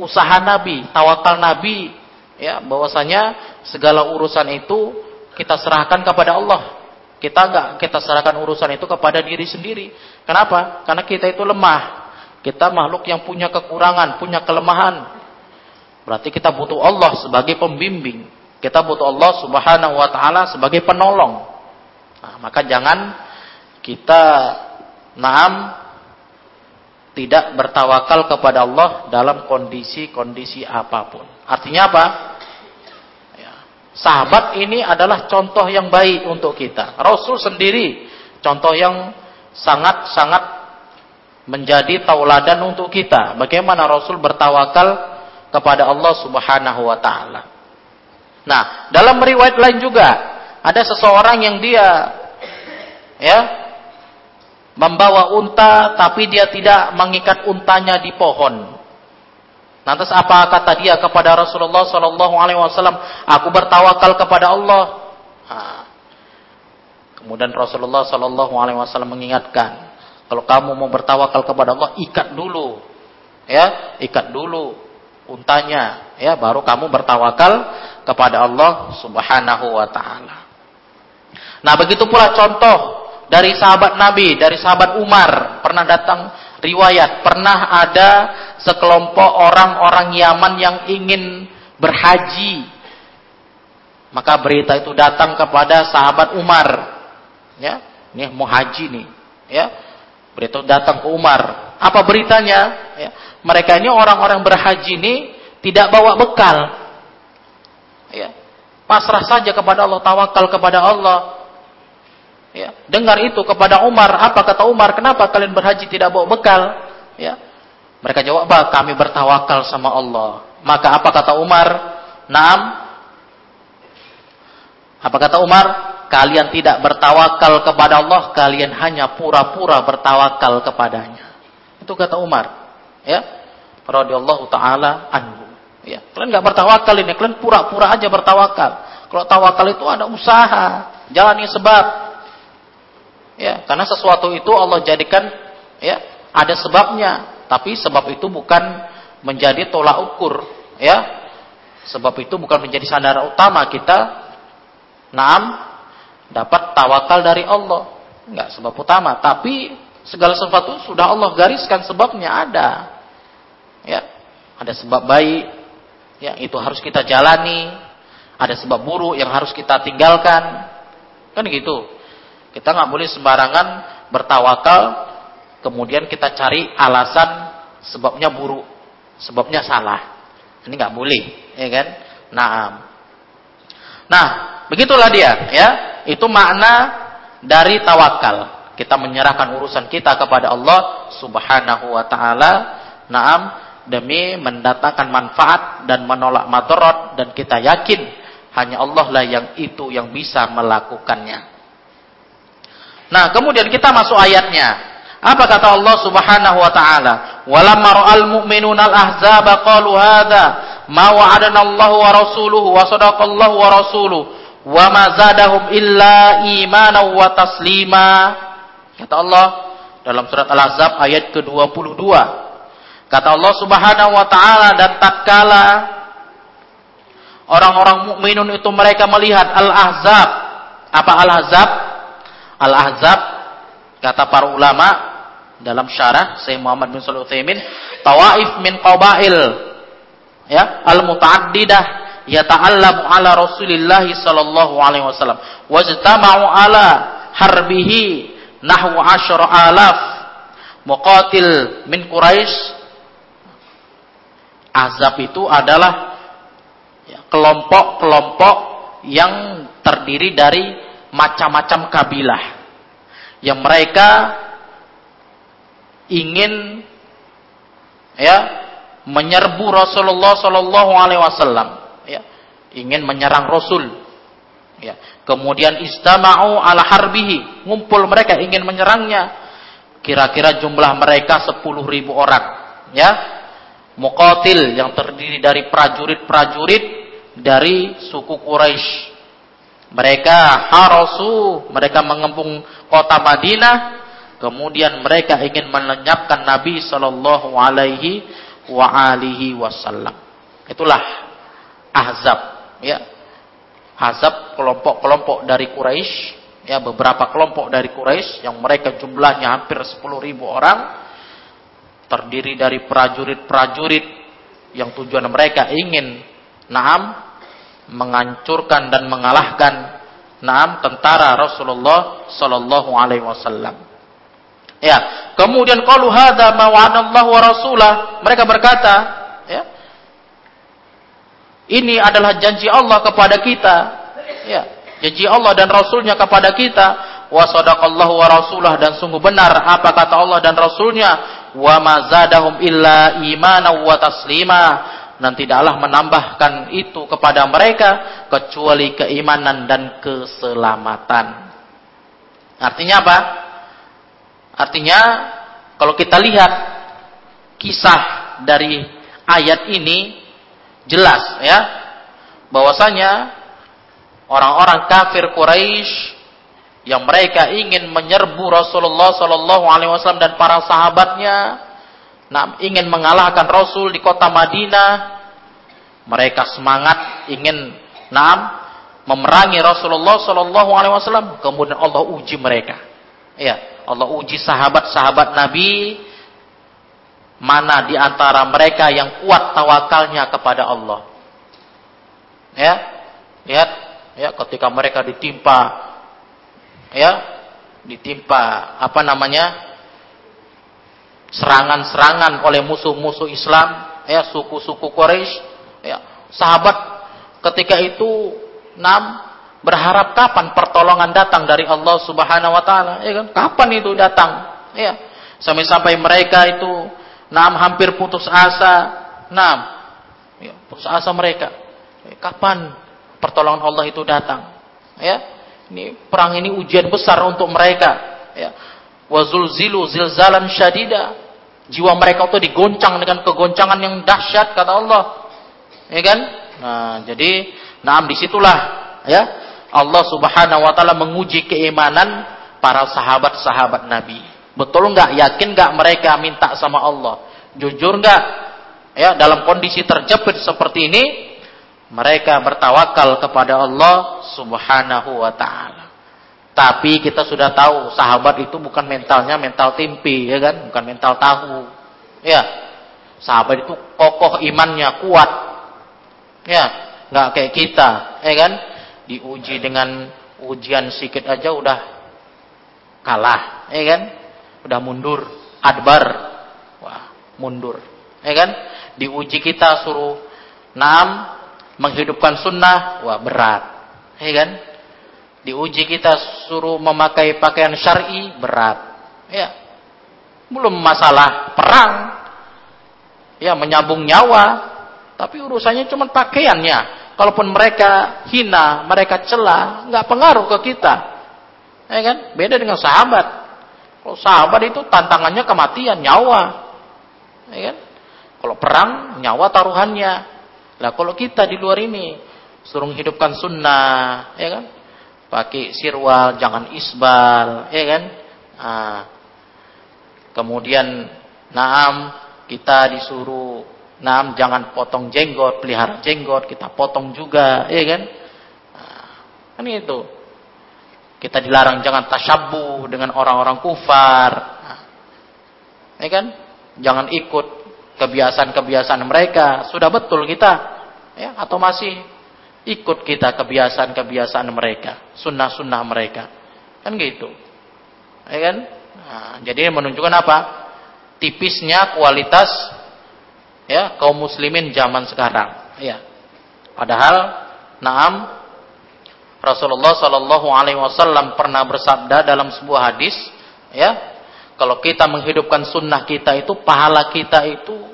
usaha Nabi, tawakal Nabi, ya, bahwasanya segala urusan itu kita serahkan kepada Allah. Kita enggak kita serahkan urusan itu kepada diri sendiri. Kenapa? Karena kita itu lemah. Kita makhluk yang punya kekurangan, punya kelemahan. Berarti kita butuh Allah sebagai pembimbing. Kita butuh Allah Subhanahu wa taala sebagai penolong. Nah, maka jangan kita naam tidak bertawakal kepada Allah dalam kondisi-kondisi apa pun. Artinya apa? Sahabat ini adalah contoh yang baik untuk kita. Rasul sendiri contoh yang sangat-sangat menjadi tauladan untuk kita. Bagaimana Rasul bertawakal kepada Allah Subhanahu wa taala. Nah, dalam riwayat lain juga ada seseorang yang dia ya membawa unta tapi dia tidak mengikat untanya di pohon. Lantas apa kata dia kepada Rasulullah Sallallahu Alaihi Wasallam? Aku bertawakal kepada Allah. Kemudian Rasulullah Sallallahu Alaihi Wasallam mengingatkan, kalau kamu mau bertawakal kepada Allah, ikat dulu, ya, ikat dulu untanya, ya, baru kamu bertawakal kepada Allah Subhanahu Wa Taala. Nah, begitu pula contoh dari sahabat Nabi, dari sahabat Umar pernah datang riwayat pernah ada sekelompok orang-orang Yaman yang ingin berhaji. Maka berita itu datang kepada sahabat Umar. Ya, ini mau haji nih, ya. Berita datang ke Umar. Apa beritanya? Ya, mereka ini orang-orang berhaji ini tidak bawa bekal. Ya, pasrah saja kepada Allah, tawakal kepada Allah. Ya, dengar itu kepada Umar. Apa kata Umar? Kenapa kalian berhaji tidak bawa bekal? Ya, mereka jawab, bah, kami bertawakal sama Allah. Maka apa kata Umar? Naam. Apa kata Umar? Kalian tidak bertawakal kepada Allah, kalian hanya pura-pura bertawakal kepadanya. Itu kata Umar. Ya. Radhiyallahu taala anhu. Ya, kalian nggak bertawakal ini, kalian pura-pura aja bertawakal. Kalau tawakal itu ada usaha, jalani sebab. Ya, karena sesuatu itu Allah jadikan ya, ada sebabnya. Tapi sebab itu bukan menjadi tolak ukur, ya. Sebab itu bukan menjadi sandara utama kita naam dapat tawakal dari Allah. Enggak sebab utama, tapi segala sesuatu sudah Allah gariskan sebabnya ada. Ya. Ada sebab baik, ya itu harus kita jalani. Ada sebab buruk yang harus kita tinggalkan. Kan gitu. Kita nggak boleh sembarangan bertawakal kemudian kita cari alasan sebabnya buruk, sebabnya salah. Ini nggak boleh, ya kan? Nah, nah begitulah dia, ya. Itu makna dari tawakal. Kita menyerahkan urusan kita kepada Allah Subhanahu wa taala. Naam demi mendatangkan manfaat dan menolak madarat dan kita yakin hanya Allah lah yang itu yang bisa melakukannya. Nah, kemudian kita masuk ayatnya. Apa kata Allah Subhanahu wa taala? Walamma ra'al mu'minuna al-ahzaba qalu hadza ma wa'adana Allah wa rasuluhu wa sadaqallahu wa rasuluhu wa ma zadahum illa imanan wa taslima. Kata Allah dalam surat Al-Ahzab ayat ke-22. Kata Allah Subhanahu wa taala dan tatkala orang-orang mukminun itu mereka melihat Al-Ahzab. Apa Al-Ahzab? Al-Ahzab kata para ulama dalam syarah Syekh Muhammad bin Shalih Utsaimin tawaif min qabail ya al mutaaddidah yata'allamu ala Rasulillah sallallahu alaihi wasallam wajtama'u ala harbihi nahwu asyara alaf muqatil min Quraisy Azab itu adalah kelompok-kelompok yang terdiri dari macam-macam kabilah. Yang mereka ingin ya menyerbu Rasulullah Shallallahu Alaihi Wasallam ya ingin menyerang Rasul ya. Kemudian istama'u ala harbihi ngumpul mereka ingin menyerangnya. Kira-kira jumlah mereka 10.000 orang ya muqatil yang terdiri dari prajurit-prajurit dari suku Quraisy. Mereka harasu mereka mengepung kota Madinah. Kemudian mereka ingin melenyapkan Nabi Shallallahu alaihi wa alihi wasallam. Itulah ahzab ya. Ahzab kelompok-kelompok dari Quraisy ya beberapa kelompok dari Quraisy yang mereka jumlahnya hampir 10.000 orang terdiri dari prajurit-prajurit yang tujuan mereka ingin naam menghancurkan dan mengalahkan naam tentara Rasulullah sallallahu alaihi wasallam. Ya, kemudian qalu hadza ma wa rasulah, mereka berkata, ya. Ini adalah janji Allah kepada kita. Ya, janji Allah dan Rasulnya kepada kita. Wa sadaqallahu wa rasulah dan sungguh benar apa kata Allah dan Rasulnya. Wa ma zadahum illa imanan wa taslima dan tidaklah menambahkan itu kepada mereka kecuali keimanan dan keselamatan. Artinya apa? Artinya kalau kita lihat kisah dari ayat ini jelas ya bahwasanya orang-orang kafir Quraisy yang mereka ingin menyerbu Rasulullah Shallallahu Alaihi Wasallam dan para sahabatnya, nah, ingin mengalahkan Rasul di kota Madinah, mereka semangat ingin nah, memerangi Rasulullah Shallallahu Alaihi Wasallam, kemudian Allah uji mereka, ya Allah uji sahabat-sahabat Nabi mana di antara mereka yang kuat tawakalnya kepada Allah. Ya. Lihat ya ketika mereka ditimpa ya ditimpa apa namanya? serangan-serangan oleh musuh-musuh Islam, ya suku-suku Quraisy, ya sahabat ketika itu enam berharap kapan pertolongan datang dari Allah Subhanahu wa taala, ya kan? Kapan itu datang? Ya. Sampai-sampai mereka itu nam hampir putus asa. Nam. Ya, putus asa mereka. Kapan pertolongan Allah itu datang? Ya. Ini perang ini ujian besar untuk mereka, ya. Wazulzilu zilzalan syadida. Jiwa mereka itu digoncang dengan kegoncangan yang dahsyat kata Allah. Ya kan? Nah, jadi nah di situlah ya Allah Subhanahu wa taala menguji keimanan para sahabat-sahabat Nabi. Betul nggak? Yakin nggak mereka minta sama Allah? Jujur nggak? Ya, dalam kondisi terjepit seperti ini, mereka bertawakal kepada Allah Subhanahu wa taala. Tapi kita sudah tahu sahabat itu bukan mentalnya mental tempe, ya kan? Bukan mental tahu. Ya. Sahabat itu kokoh imannya, kuat. Ya, nggak kayak kita, ya kan? diuji dengan ujian sedikit aja udah kalah, ya kan? Udah mundur, adbar. Wah, mundur. Ya kan? Diuji kita suruh enam menghidupkan sunnah, wah berat. Ya kan? Diuji kita suruh memakai pakaian syar'i, berat. Ya. Belum masalah perang. Ya, menyambung nyawa, tapi urusannya cuma pakaiannya. Kalaupun mereka hina, mereka celah, nggak pengaruh ke kita. Ya kan? Beda dengan sahabat. Kalau sahabat itu tantangannya kematian, nyawa. Ya kan? Kalau perang, nyawa taruhannya. Lah kalau kita di luar ini suruh hidupkan sunnah, ya kan? Pakai sirwal, jangan isbal, ya kan? Nah, kemudian naam kita disuruh Nah, jangan potong jenggot, pelihara jenggot, kita potong juga, ya kan? Nah, kan itu. Kita dilarang jangan tasyabuh dengan orang-orang kufar. Nah, ya kan? Jangan ikut kebiasaan-kebiasaan mereka. Sudah betul kita, ya? Atau masih ikut kita kebiasaan-kebiasaan mereka, sunnah-sunnah mereka, kan gitu. Ya kan? Nah, jadi menunjukkan apa? Tipisnya kualitas ya kaum muslimin zaman sekarang. Ya. Padahal, naam Rasulullah Shallallahu Alaihi Wasallam pernah bersabda dalam sebuah hadis, ya, kalau kita menghidupkan sunnah kita itu pahala kita itu,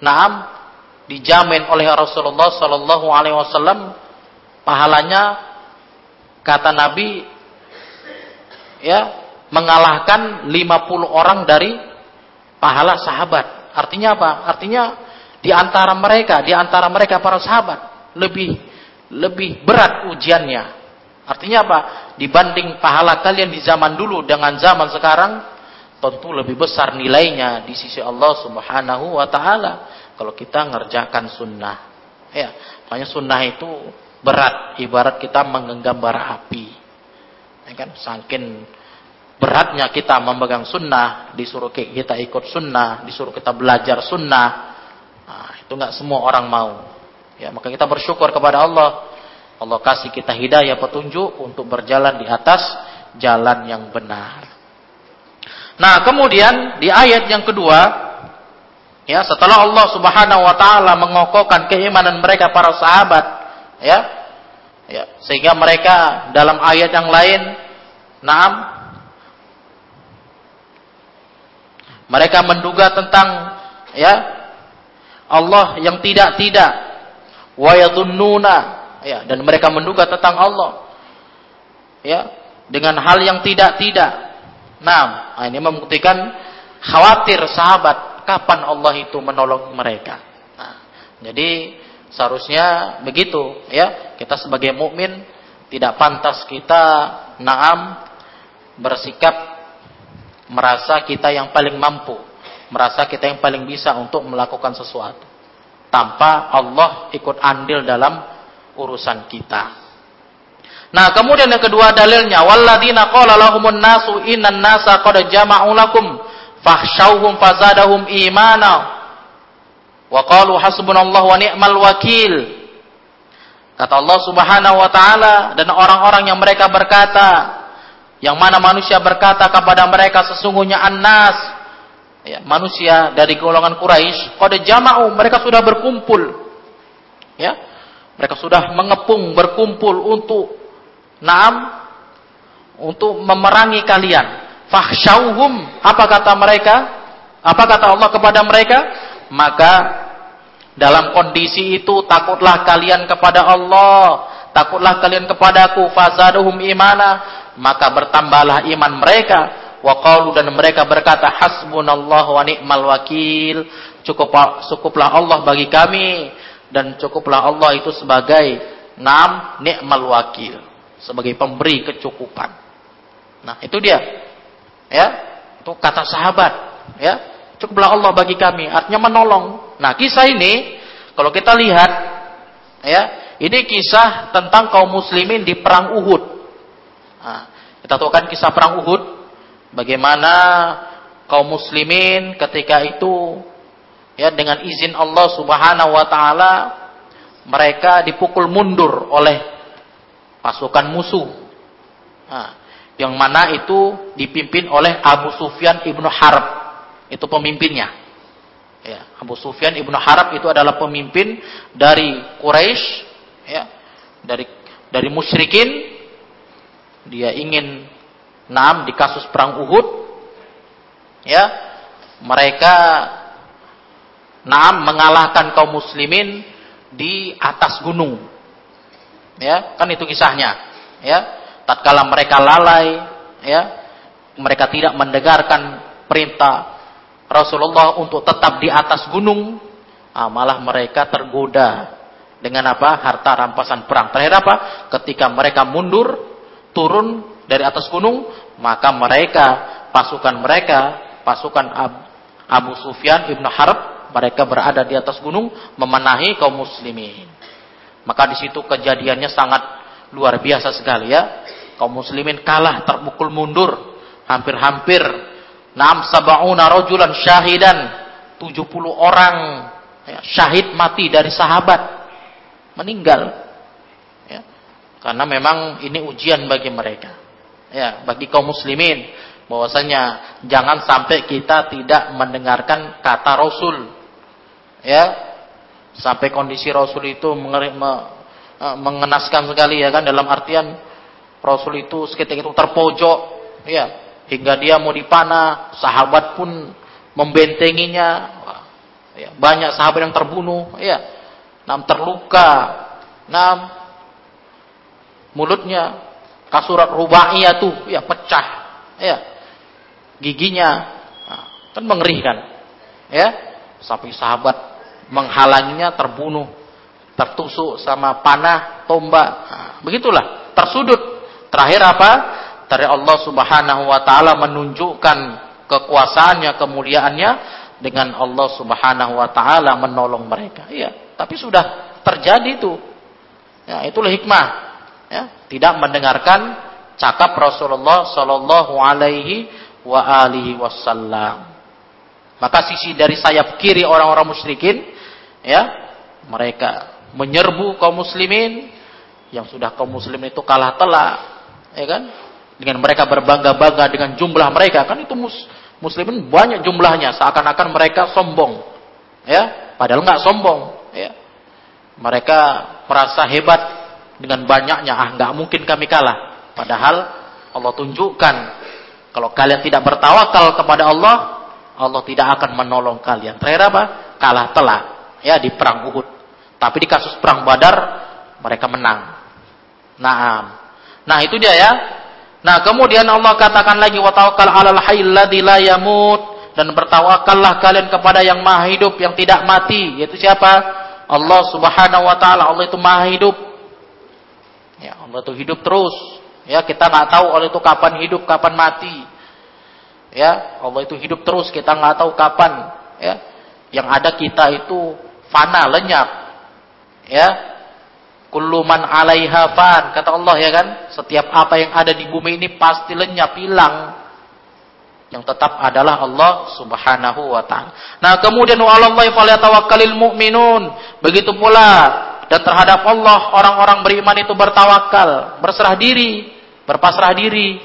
naam dijamin oleh Rasulullah Shallallahu Alaihi Wasallam pahalanya kata Nabi ya mengalahkan 50 orang dari pahala sahabat. Artinya apa? Artinya di antara mereka, di antara mereka para sahabat lebih lebih berat ujiannya. Artinya apa? Dibanding pahala kalian di zaman dulu dengan zaman sekarang, tentu lebih besar nilainya di sisi Allah Subhanahu wa taala. Kalau kita ngerjakan sunnah. Ya, makanya sunnah itu berat ibarat kita menggenggam bara api. Ya kan? Saking beratnya kita memegang sunnah disuruh kita ikut sunnah disuruh kita belajar sunnah nah, itu nggak semua orang mau. Ya maka kita bersyukur kepada Allah. Allah kasih kita hidayah petunjuk untuk berjalan di atas jalan yang benar nah kemudian di ayat yang kedua ya setelah Allah Subhanahu wa taala mengokohkan keimanan mereka para sahabat ya ya sehingga mereka dalam ayat yang lain naam mereka menduga tentang ya Allah yang tidak-tidak wa yadhunnuna ya dan mereka menduga tentang Allah ya dengan hal yang tidak-tidak nah ini membuktikan khawatir sahabat kapan Allah itu menolong mereka nah, jadi Seharusnya begitu, ya. Kita sebagai mukmin tidak pantas kita naam bersikap merasa kita yang paling mampu, merasa kita yang paling bisa untuk melakukan sesuatu tanpa Allah ikut andil dalam urusan kita. Nah, kemudian yang kedua dalilnya walladzina qala lahumun nasu innan nasa qad jama'u lakum fahsyauhum fazadahum imana Wa qalu hasbunallahu wa ni'mal wakil. Kata Allah Subhanahu wa taala dan orang-orang yang mereka berkata yang mana manusia berkata kepada mereka sesungguhnya annas ya, manusia dari golongan Quraisy pada jama'u mereka sudah berkumpul ya mereka sudah mengepung berkumpul untuk naam. Untuk memerangi kalian. Fahsyauhum. Apa kata mereka? Apa kata Allah kepada mereka? Maka dalam kondisi itu takutlah kalian kepada Allah, takutlah kalian kepadaku, fazaduhum imana, maka bertambahlah iman mereka. Wa qalu dan mereka berkata hasbunallahu wa ni'mal wakil. Cukup cukuplah Allah bagi kami. Dan cukuplah Allah itu sebagai nam ni'mal wakil, sebagai pemberi kecukupan. Nah, itu dia. Ya, itu kata sahabat, ya cukuplah Allah bagi kami. Artinya menolong. Nah, kisah ini kalau kita lihat ya, ini kisah tentang kaum muslimin di perang Uhud. Nah, kita tahu kan kisah perang Uhud bagaimana kaum muslimin ketika itu ya dengan izin Allah Subhanahu wa taala mereka dipukul mundur oleh pasukan musuh. Nah, yang mana itu dipimpin oleh Abu Sufyan ibnu Harb itu pemimpinnya. Ya, Abu Sufyan ibnu Harab itu adalah pemimpin dari Quraisy, ya, dari dari musyrikin. Dia ingin nam di kasus perang Uhud, ya, mereka nam mengalahkan kaum muslimin di atas gunung. Ya, kan itu kisahnya. Ya, tatkala mereka lalai, ya, mereka tidak mendengarkan perintah Rasulullah untuk tetap di atas gunung, ah, malah mereka tergoda dengan apa? Harta rampasan perang. Terakhir apa? Ketika mereka mundur, turun dari atas gunung, maka mereka, pasukan mereka, pasukan Abu Sufyan ibnu Harb, mereka berada di atas gunung memenahi kaum muslimin. Maka di situ kejadiannya sangat luar biasa sekali ya. Kaum muslimin kalah terpukul mundur hampir-hampir Naam sab'una rajulan syahidan. 70 orang ya, syahid mati dari sahabat. Meninggal. Ya. Karena memang ini ujian bagi mereka. Ya, bagi kaum muslimin bahwasanya jangan sampai kita tidak mendengarkan kata Rasul. Ya. Sampai kondisi Rasul itu e, mengenaskan sekali ya kan dalam artian Rasul itu seketika itu terpojok ya hingga dia mau dipanah, sahabat pun membentenginya. Ya, banyak sahabat yang terbunuh, ya. Nam terluka. Nam mulutnya kasurat rubaiyah tuh ya pecah. Ya giginya nah, kan mengerikan ya sampai sahabat menghalanginya terbunuh tertusuk sama panah tombak. Nah, begitulah tersudut. Terakhir apa? Dari Allah Subhanahu wa taala menunjukkan kekuasaannya kemuliaannya dengan Allah Subhanahu wa taala menolong mereka. Iya tapi sudah terjadi itu. Ya itulah hikmah. Ya tidak mendengarkan cakap Rasulullah sallallahu alaihi wa alihi wasallam. Maka sisi dari sayap kiri orang-orang musyrikin ya, mereka menyerbu kaum muslimin yang sudah kaum muslimin itu kalah telak, ya kan? Dengan mereka berbangga-bangga dengan jumlah mereka, kan itu mus muslimin banyak jumlahnya, seakan-akan mereka sombong. Ya, padahal nggak sombong, ya. Mereka merasa hebat dengan banyaknya, ah nggak mungkin kami kalah. Padahal Allah tunjukkan kalau kalian tidak bertawakal kepada Allah, Allah tidak akan menolong kalian. Terakhir apa? Kalah telak ya di perang Uhud. Tapi di kasus perang Badar mereka menang. Naam. Nah, itu dia ya. Nah, kemudian Allah katakan lagi wa tawakkal 'alal hayyil ladzi la yamut dan bertawakallah kalian kepada yang maha hidup yang tidak mati, yaitu siapa? Allah Subhanahu wa taala. Allah itu maha hidup. Ya, Allah itu hidup terus. Ya, kita nggak tahu Allah itu kapan hidup, kapan mati. Ya, Allah itu hidup terus, kita nggak tahu kapan. Ya, yang ada kita itu fana, lenyap. Ya, kuluman alaiha fan, kata Allah ya kan. Setiap apa yang ada di bumi ini pasti lenyap, hilang. Yang tetap adalah Allah Subhanahu wa taala. Nah, kemudian wa 'alallahi falyatawakkalul mu'minun. Begitu pula dan terhadap Allah orang-orang beriman itu bertawakal, berserah diri, berpasrah diri.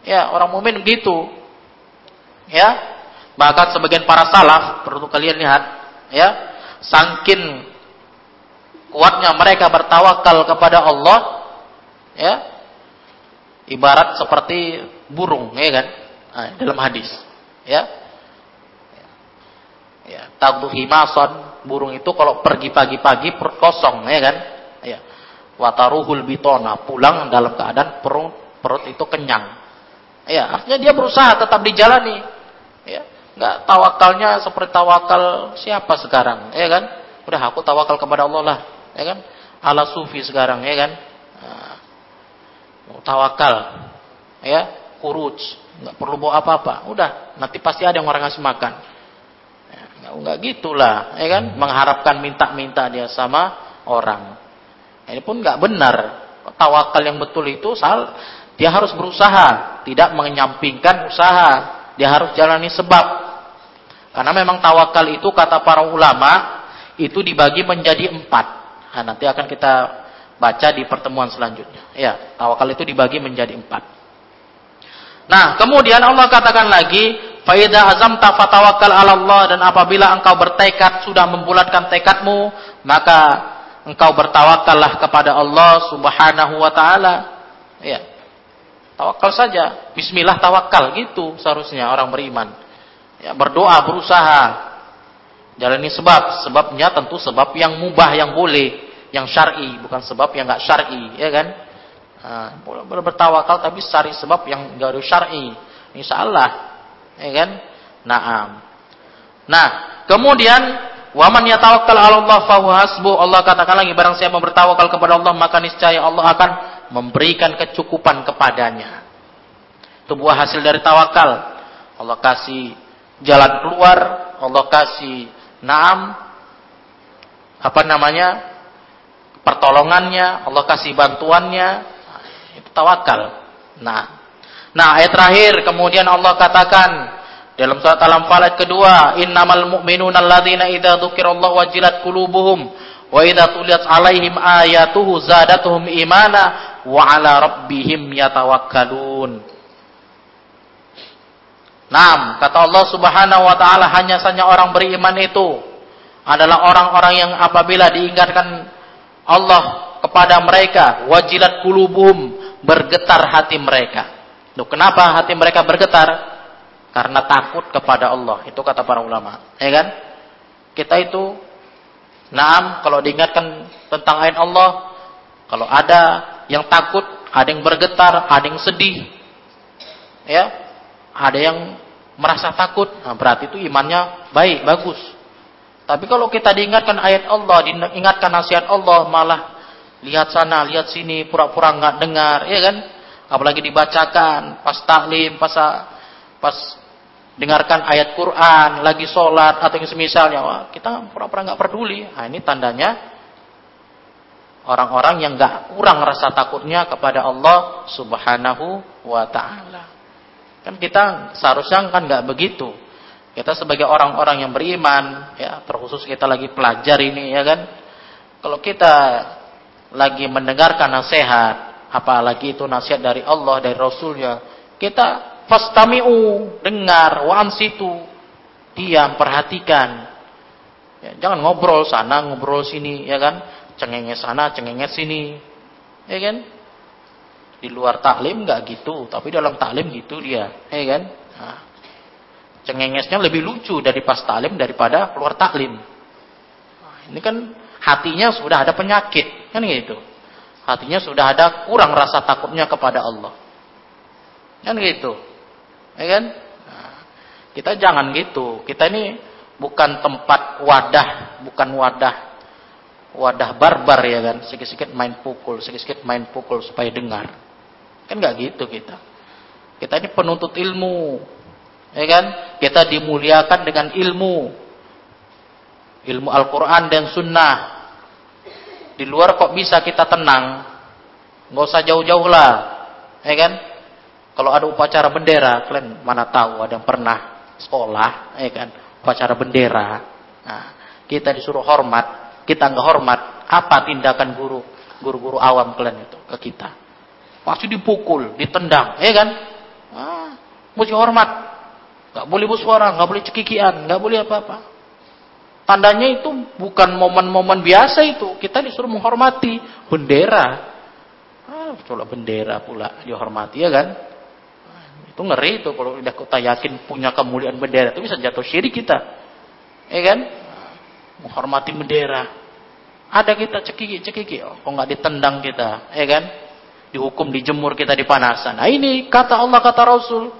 Ya, orang mukmin begitu. Ya. Bahkan sebagian para salaf, perlu kalian lihat, ya, sangkin kuatnya mereka bertawakal kepada Allah, ya. Ibarat seperti burung, ya kan? Nah, dalam hadis, ya. Ya, tabdu himason burung itu kalau pergi pagi-pagi perut kosong, ya kan? Ya. Wataruhul bitona, pulang dalam keadaan perut perut itu kenyang. Ya, artinya dia berusaha tetap dijalani. Ya, enggak tawakalnya seperti tawakal siapa sekarang, ya kan? Udah aku tawakal kepada Allah lah, ya kan? Ala sufi sekarang, ya kan? Nah, tawakal, ya, kuruj, nggak perlu bawa apa-apa. Udah, nanti pasti ada yang orang ngasih makan. Enggak gitulah, ya kan? Mengharapkan minta-minta dia sama orang. Ini pun enggak benar. Tawakal yang betul itu sal dia harus berusaha, tidak menyampingkan usaha. Dia harus jalani sebab. Karena memang tawakal itu kata para ulama itu dibagi menjadi empat. Nah, nanti akan kita baca di pertemuan selanjutnya. Ya, tawakal itu dibagi menjadi empat. Nah, kemudian Allah katakan lagi, Faidah azam fatawakal ala Allah dan apabila engkau bertekad sudah membulatkan tekadmu, maka engkau bertawakallah kepada Allah Subhanahu wa taala. Ya. Tawakal saja. Bismillah tawakal gitu seharusnya orang beriman. Ya, berdoa, berusaha. Jalani sebab, sebabnya tentu sebab yang mubah yang boleh, yang syar'i, bukan sebab yang enggak syar'i, ya kan? Nah, boleh bertawakal tapi cari sebab yang enggak syar'i. Insyaallah Ya kan? Naam. Nah, kemudian waman yatawakkal 'ala Allah fahuwa hasbu. Allah katakan lagi barang siapa bertawakal kepada Allah maka niscaya Allah akan memberikan kecukupan kepadanya. Itu buah hasil dari tawakal. Allah kasih jalan keluar, Allah kasih naam apa namanya? pertolongannya, Allah kasih bantuannya. Itu tawakal. Nah, Nah, ayat terakhir kemudian Allah katakan dalam surat Al-Anfal kedua, "Innamal mu'minuna alladzina idza dzukirallahu wajilat qulubuhum wa idza tuliyat 'alaihim ayatuhu zadatuhum imana wa 'ala rabbihim yatawakkalun." Naam, kata Allah Subhanahu wa taala hanya saja orang beriman itu adalah orang-orang yang apabila diingatkan Allah kepada mereka, wajilat kulubuhum, bergetar hati mereka. Loh, kenapa hati mereka bergetar? Karena takut kepada Allah. Itu kata para ulama. Ya kan? Kita itu naam kalau diingatkan tentang ayat Allah, kalau ada yang takut, ada yang bergetar, ada yang sedih. Ya. Ada yang merasa takut, nah, berarti itu imannya baik, bagus. Tapi kalau kita diingatkan ayat Allah, diingatkan nasihat Allah, malah lihat sana, lihat sini, pura-pura nggak dengar, ya kan? Apalagi dibacakan, pas taklim, pas pas dengarkan ayat Quran, lagi sholat atau yang semisalnya, wah, kita pura-pura nggak peduli. Nah, ini tandanya orang-orang yang nggak kurang rasa takutnya kepada Allah Subhanahu wa taala. Kan kita seharusnya kan nggak begitu. Kita sebagai orang-orang yang beriman, ya terkhusus kita lagi pelajar ini ya kan. Kalau kita lagi mendengarkan nasihat, apalagi itu nasihat dari Allah, dari Rasulnya, kita fastami'u, dengar, wa ansitu, diam, perhatikan. Ya, jangan ngobrol sana, ngobrol sini, ya kan? Cengenges sana, cengenges sini. Ya kan? Di luar taklim nggak gitu, tapi dalam taklim gitu dia, ya kan? Nah, cengengesnya lebih lucu dari pas talim daripada keluar taklim. Nah, ini kan hatinya sudah ada penyakit, kan gitu. Hatinya sudah ada kurang rasa takutnya kepada Allah. Kan gitu. Ya kan? Nah, kita jangan gitu. Kita ini bukan tempat wadah, bukan wadah wadah barbar ya kan. Sikit-sikit main pukul, sikit-sikit main pukul supaya dengar. Kan nggak gitu kita. Kita ini penuntut ilmu, Ya kan? Kita dimuliakan dengan ilmu. Ilmu Al-Quran dan Sunnah. Di luar kok bisa kita tenang. Nggak usah jauh-jauh lah. Ya kan? Kalau ada upacara bendera, kalian mana tahu ada yang pernah sekolah, ya kan? Upacara bendera. Nah, kita disuruh hormat, kita nggak hormat. Apa tindakan guru, guru-guru awam kalian itu ke kita? Pasti dipukul, ditendang, ya kan? Ah, mesti hormat. Gak boleh bersuara, gak boleh cekikian, gak boleh apa-apa. Tandanya itu bukan momen-momen biasa itu. Kita disuruh menghormati bendera. Ah, coba bendera pula dihormati ya kan? Itu ngeri itu kalau udah kita yakin punya kemuliaan bendera itu bisa jatuh syirik kita. Ya kan? Menghormati bendera. Ada kita cekiki-cekiki, oh, kok nggak ditendang kita, ya kan? Dihukum, dijemur kita di panasan. Nah ini kata Allah, kata Rasul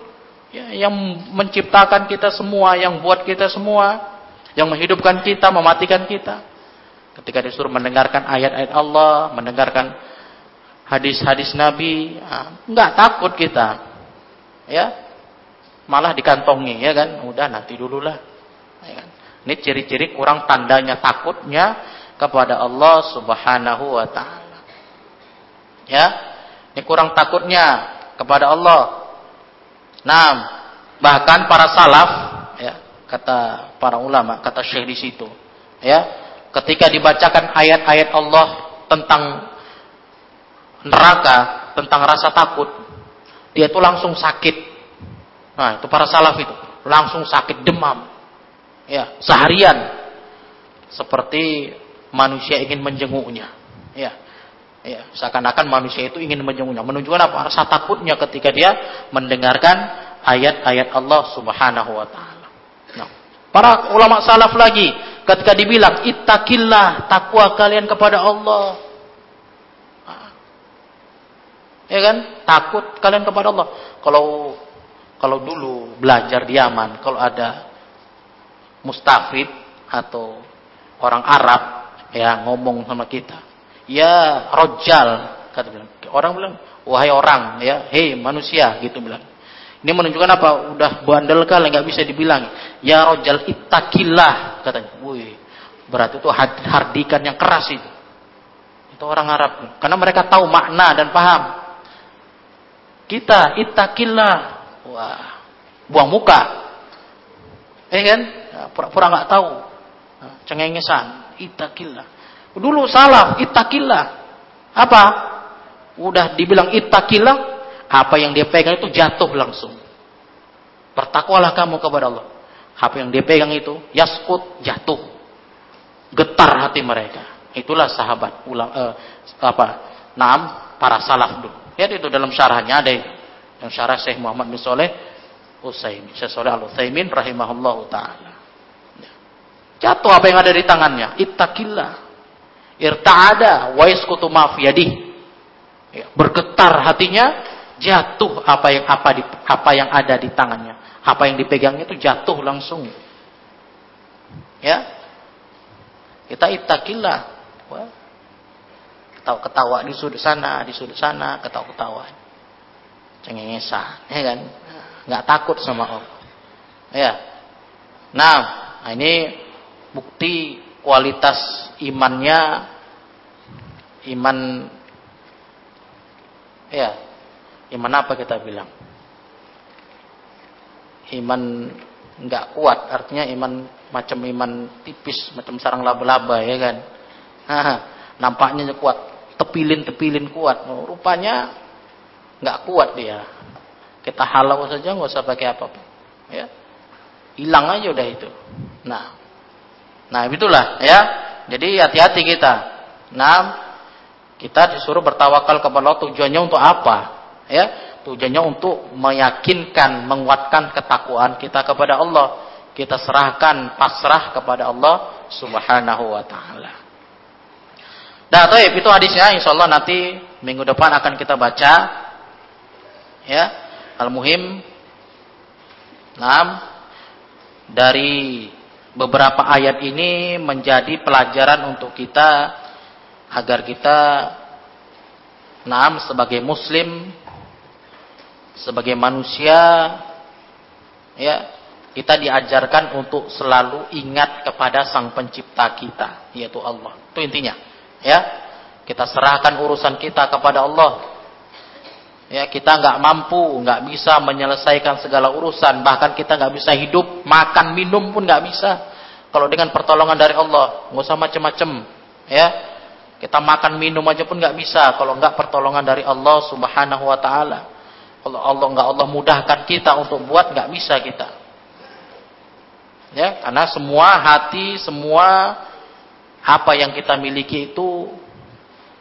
ya, yang menciptakan kita semua, yang buat kita semua, yang menghidupkan kita, mematikan kita. Ketika disuruh mendengarkan ayat-ayat Allah, mendengarkan hadis-hadis Nabi, ya, takut kita, ya, malah dikantongi, ya kan? Udah nanti dululah. Ya kan? Ini ciri-ciri kurang tandanya takutnya kepada Allah Subhanahu wa taala. Ya. Ini kurang takutnya kepada Allah Nah, bahkan para salaf, ya, kata para ulama, kata syekh di situ, ya, ketika dibacakan ayat-ayat Allah tentang neraka, tentang rasa takut, dia itu langsung sakit. Nah, itu para salaf itu, langsung sakit demam. Ya, seharian seperti manusia ingin menjenguknya. Ya. Ya, seakan-akan manusia itu ingin menjenguknya. Menunjukkan apa? Rasa takutnya ketika dia mendengarkan ayat-ayat Allah Subhanahu wa taala. Nah, para ulama salaf lagi ketika dibilang ittaqillah, takwa kalian kepada Allah. Nah, ya kan? Takut kalian kepada Allah. Kalau kalau dulu belajar di Yaman, kalau ada mustafid atau orang Arab ya ngomong sama kita, ya rojal kata bilang. Orang bilang wahai orang ya hei manusia gitu bilang. Ini menunjukkan apa? Udah bandel kali nggak bisa dibilang. Ya rojal itakillah katanya. Wih berarti itu hardikan yang keras itu. Itu orang Arab. Karena mereka tahu makna dan paham. Kita itakillah wah buang muka. Eh kan? Pura-pura nggak tahu. Cengengesan. Itakillah Dulu salah, itakillah. Apa? Udah dibilang itakillah, apa yang dia pegang itu jatuh langsung. Bertakwalah kamu kepada Allah. Apa yang dia pegang itu, yaskut, jatuh. Getar hati mereka. Itulah sahabat ulang eh, apa? Naam, para salaf dulu. Ya itu dalam syarahnya ada. Yang syarah Syekh Muhammad bin Soleh Utsaimin. Syekh Soleh Al-Utsaimin rahimahullahu taala. Ya. Jatuh apa yang ada di tangannya. Ittaqillah. Irta'ada wa yasqutu ma Ya, bergetar hatinya, jatuh apa yang apa di, apa yang ada di tangannya. Apa yang dipegangnya itu jatuh langsung. Ya. Kita ittaqillah. Wah. Ketawa-ketawa di sudut sana, di sudut sana, ketawa-ketawa. Cengengesan, ya kan? Nggak takut sama Allah. Ya. Nah, ini bukti kualitas imannya iman ya iman apa kita bilang? Iman nggak kuat artinya iman macam iman tipis macam sarang laba-laba ya kan? Nampaknya kuat tepilin tepilin kuat. Oh, rupanya nggak kuat dia. Kita halau saja nggak usah pakai apa-apa ya. Hilang aja udah itu. Nah nah itulah ya. Jadi hati-hati kita. Nah kita disuruh bertawakal kepada Allah tujuannya untuk apa? Ya tujuannya untuk meyakinkan menguatkan ketakwaan kita kepada Allah. Kita serahkan pasrah kepada Allah subhanahu wa ta'ala. Nah, taib itu hadisnya. Insyaallah nanti minggu depan akan kita baca. Ya. Al-muhim. Nah, dari beberapa ayat ini menjadi pelajaran untuk kita agar kita Naam sebagai muslim sebagai manusia ya kita diajarkan untuk selalu ingat kepada sang pencipta kita yaitu Allah. Itu intinya. Ya. Kita serahkan urusan kita kepada Allah Ya, kita nggak mampu, nggak bisa menyelesaikan segala urusan, bahkan kita nggak bisa hidup, makan, minum pun nggak bisa. Kalau dengan pertolongan dari Allah, nggak usah macem-macem, ya. Kita makan minum aja pun nggak bisa kalau nggak pertolongan dari Allah Subhanahu Wa Taala. Kalau Allah nggak Allah mudahkan kita untuk buat nggak bisa kita. Ya, karena semua hati, semua apa yang kita miliki itu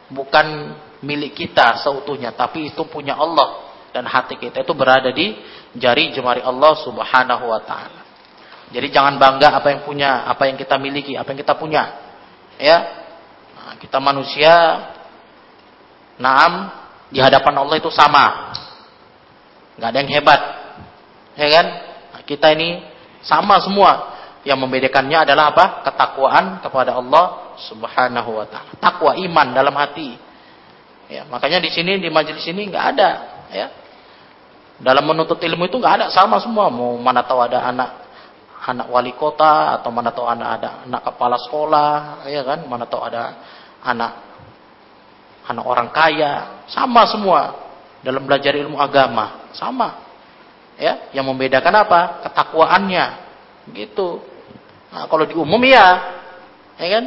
bukan milik kita seutuhnya, tapi itu punya Allah dan hati kita itu berada di jari jemari Allah Subhanahu wa taala. Jadi jangan bangga apa yang punya, apa yang kita miliki, apa yang kita punya. Ya. Nah, kita manusia naam di hadapan Allah itu sama. Enggak ada yang hebat. Ya kan? Nah, kita ini sama semua. Yang membedakannya adalah apa? Ketakwaan kepada Allah Subhanahu wa taala. Takwa iman dalam hati. Ya, makanya di sini di majelis ini nggak ada, ya. Dalam menuntut ilmu itu nggak ada sama semua. Mau mana tahu ada anak anak wali kota atau mana tahu ada ada anak kepala sekolah, ya kan? Mana tahu ada anak anak orang kaya, sama semua dalam belajar ilmu agama, sama. Ya, yang membedakan apa? Ketakwaannya. Gitu. Nah, kalau di umum ya, ya kan?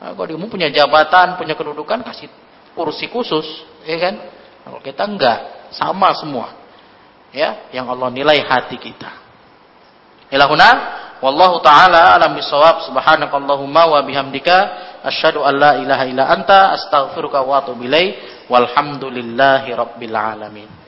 Nah, kalau di umum punya jabatan, punya kedudukan kasih kursi khusus, ya kan? Kalau kita enggak, sama semua. Ya, yang Allah nilai hati kita. Ilahuna wallahu taala alam bisawab subhanakallahumma wa bihamdika asyhadu an la ilaha illa anta astaghfiruka wa atubu ilaik walhamdulillahi rabbil alamin.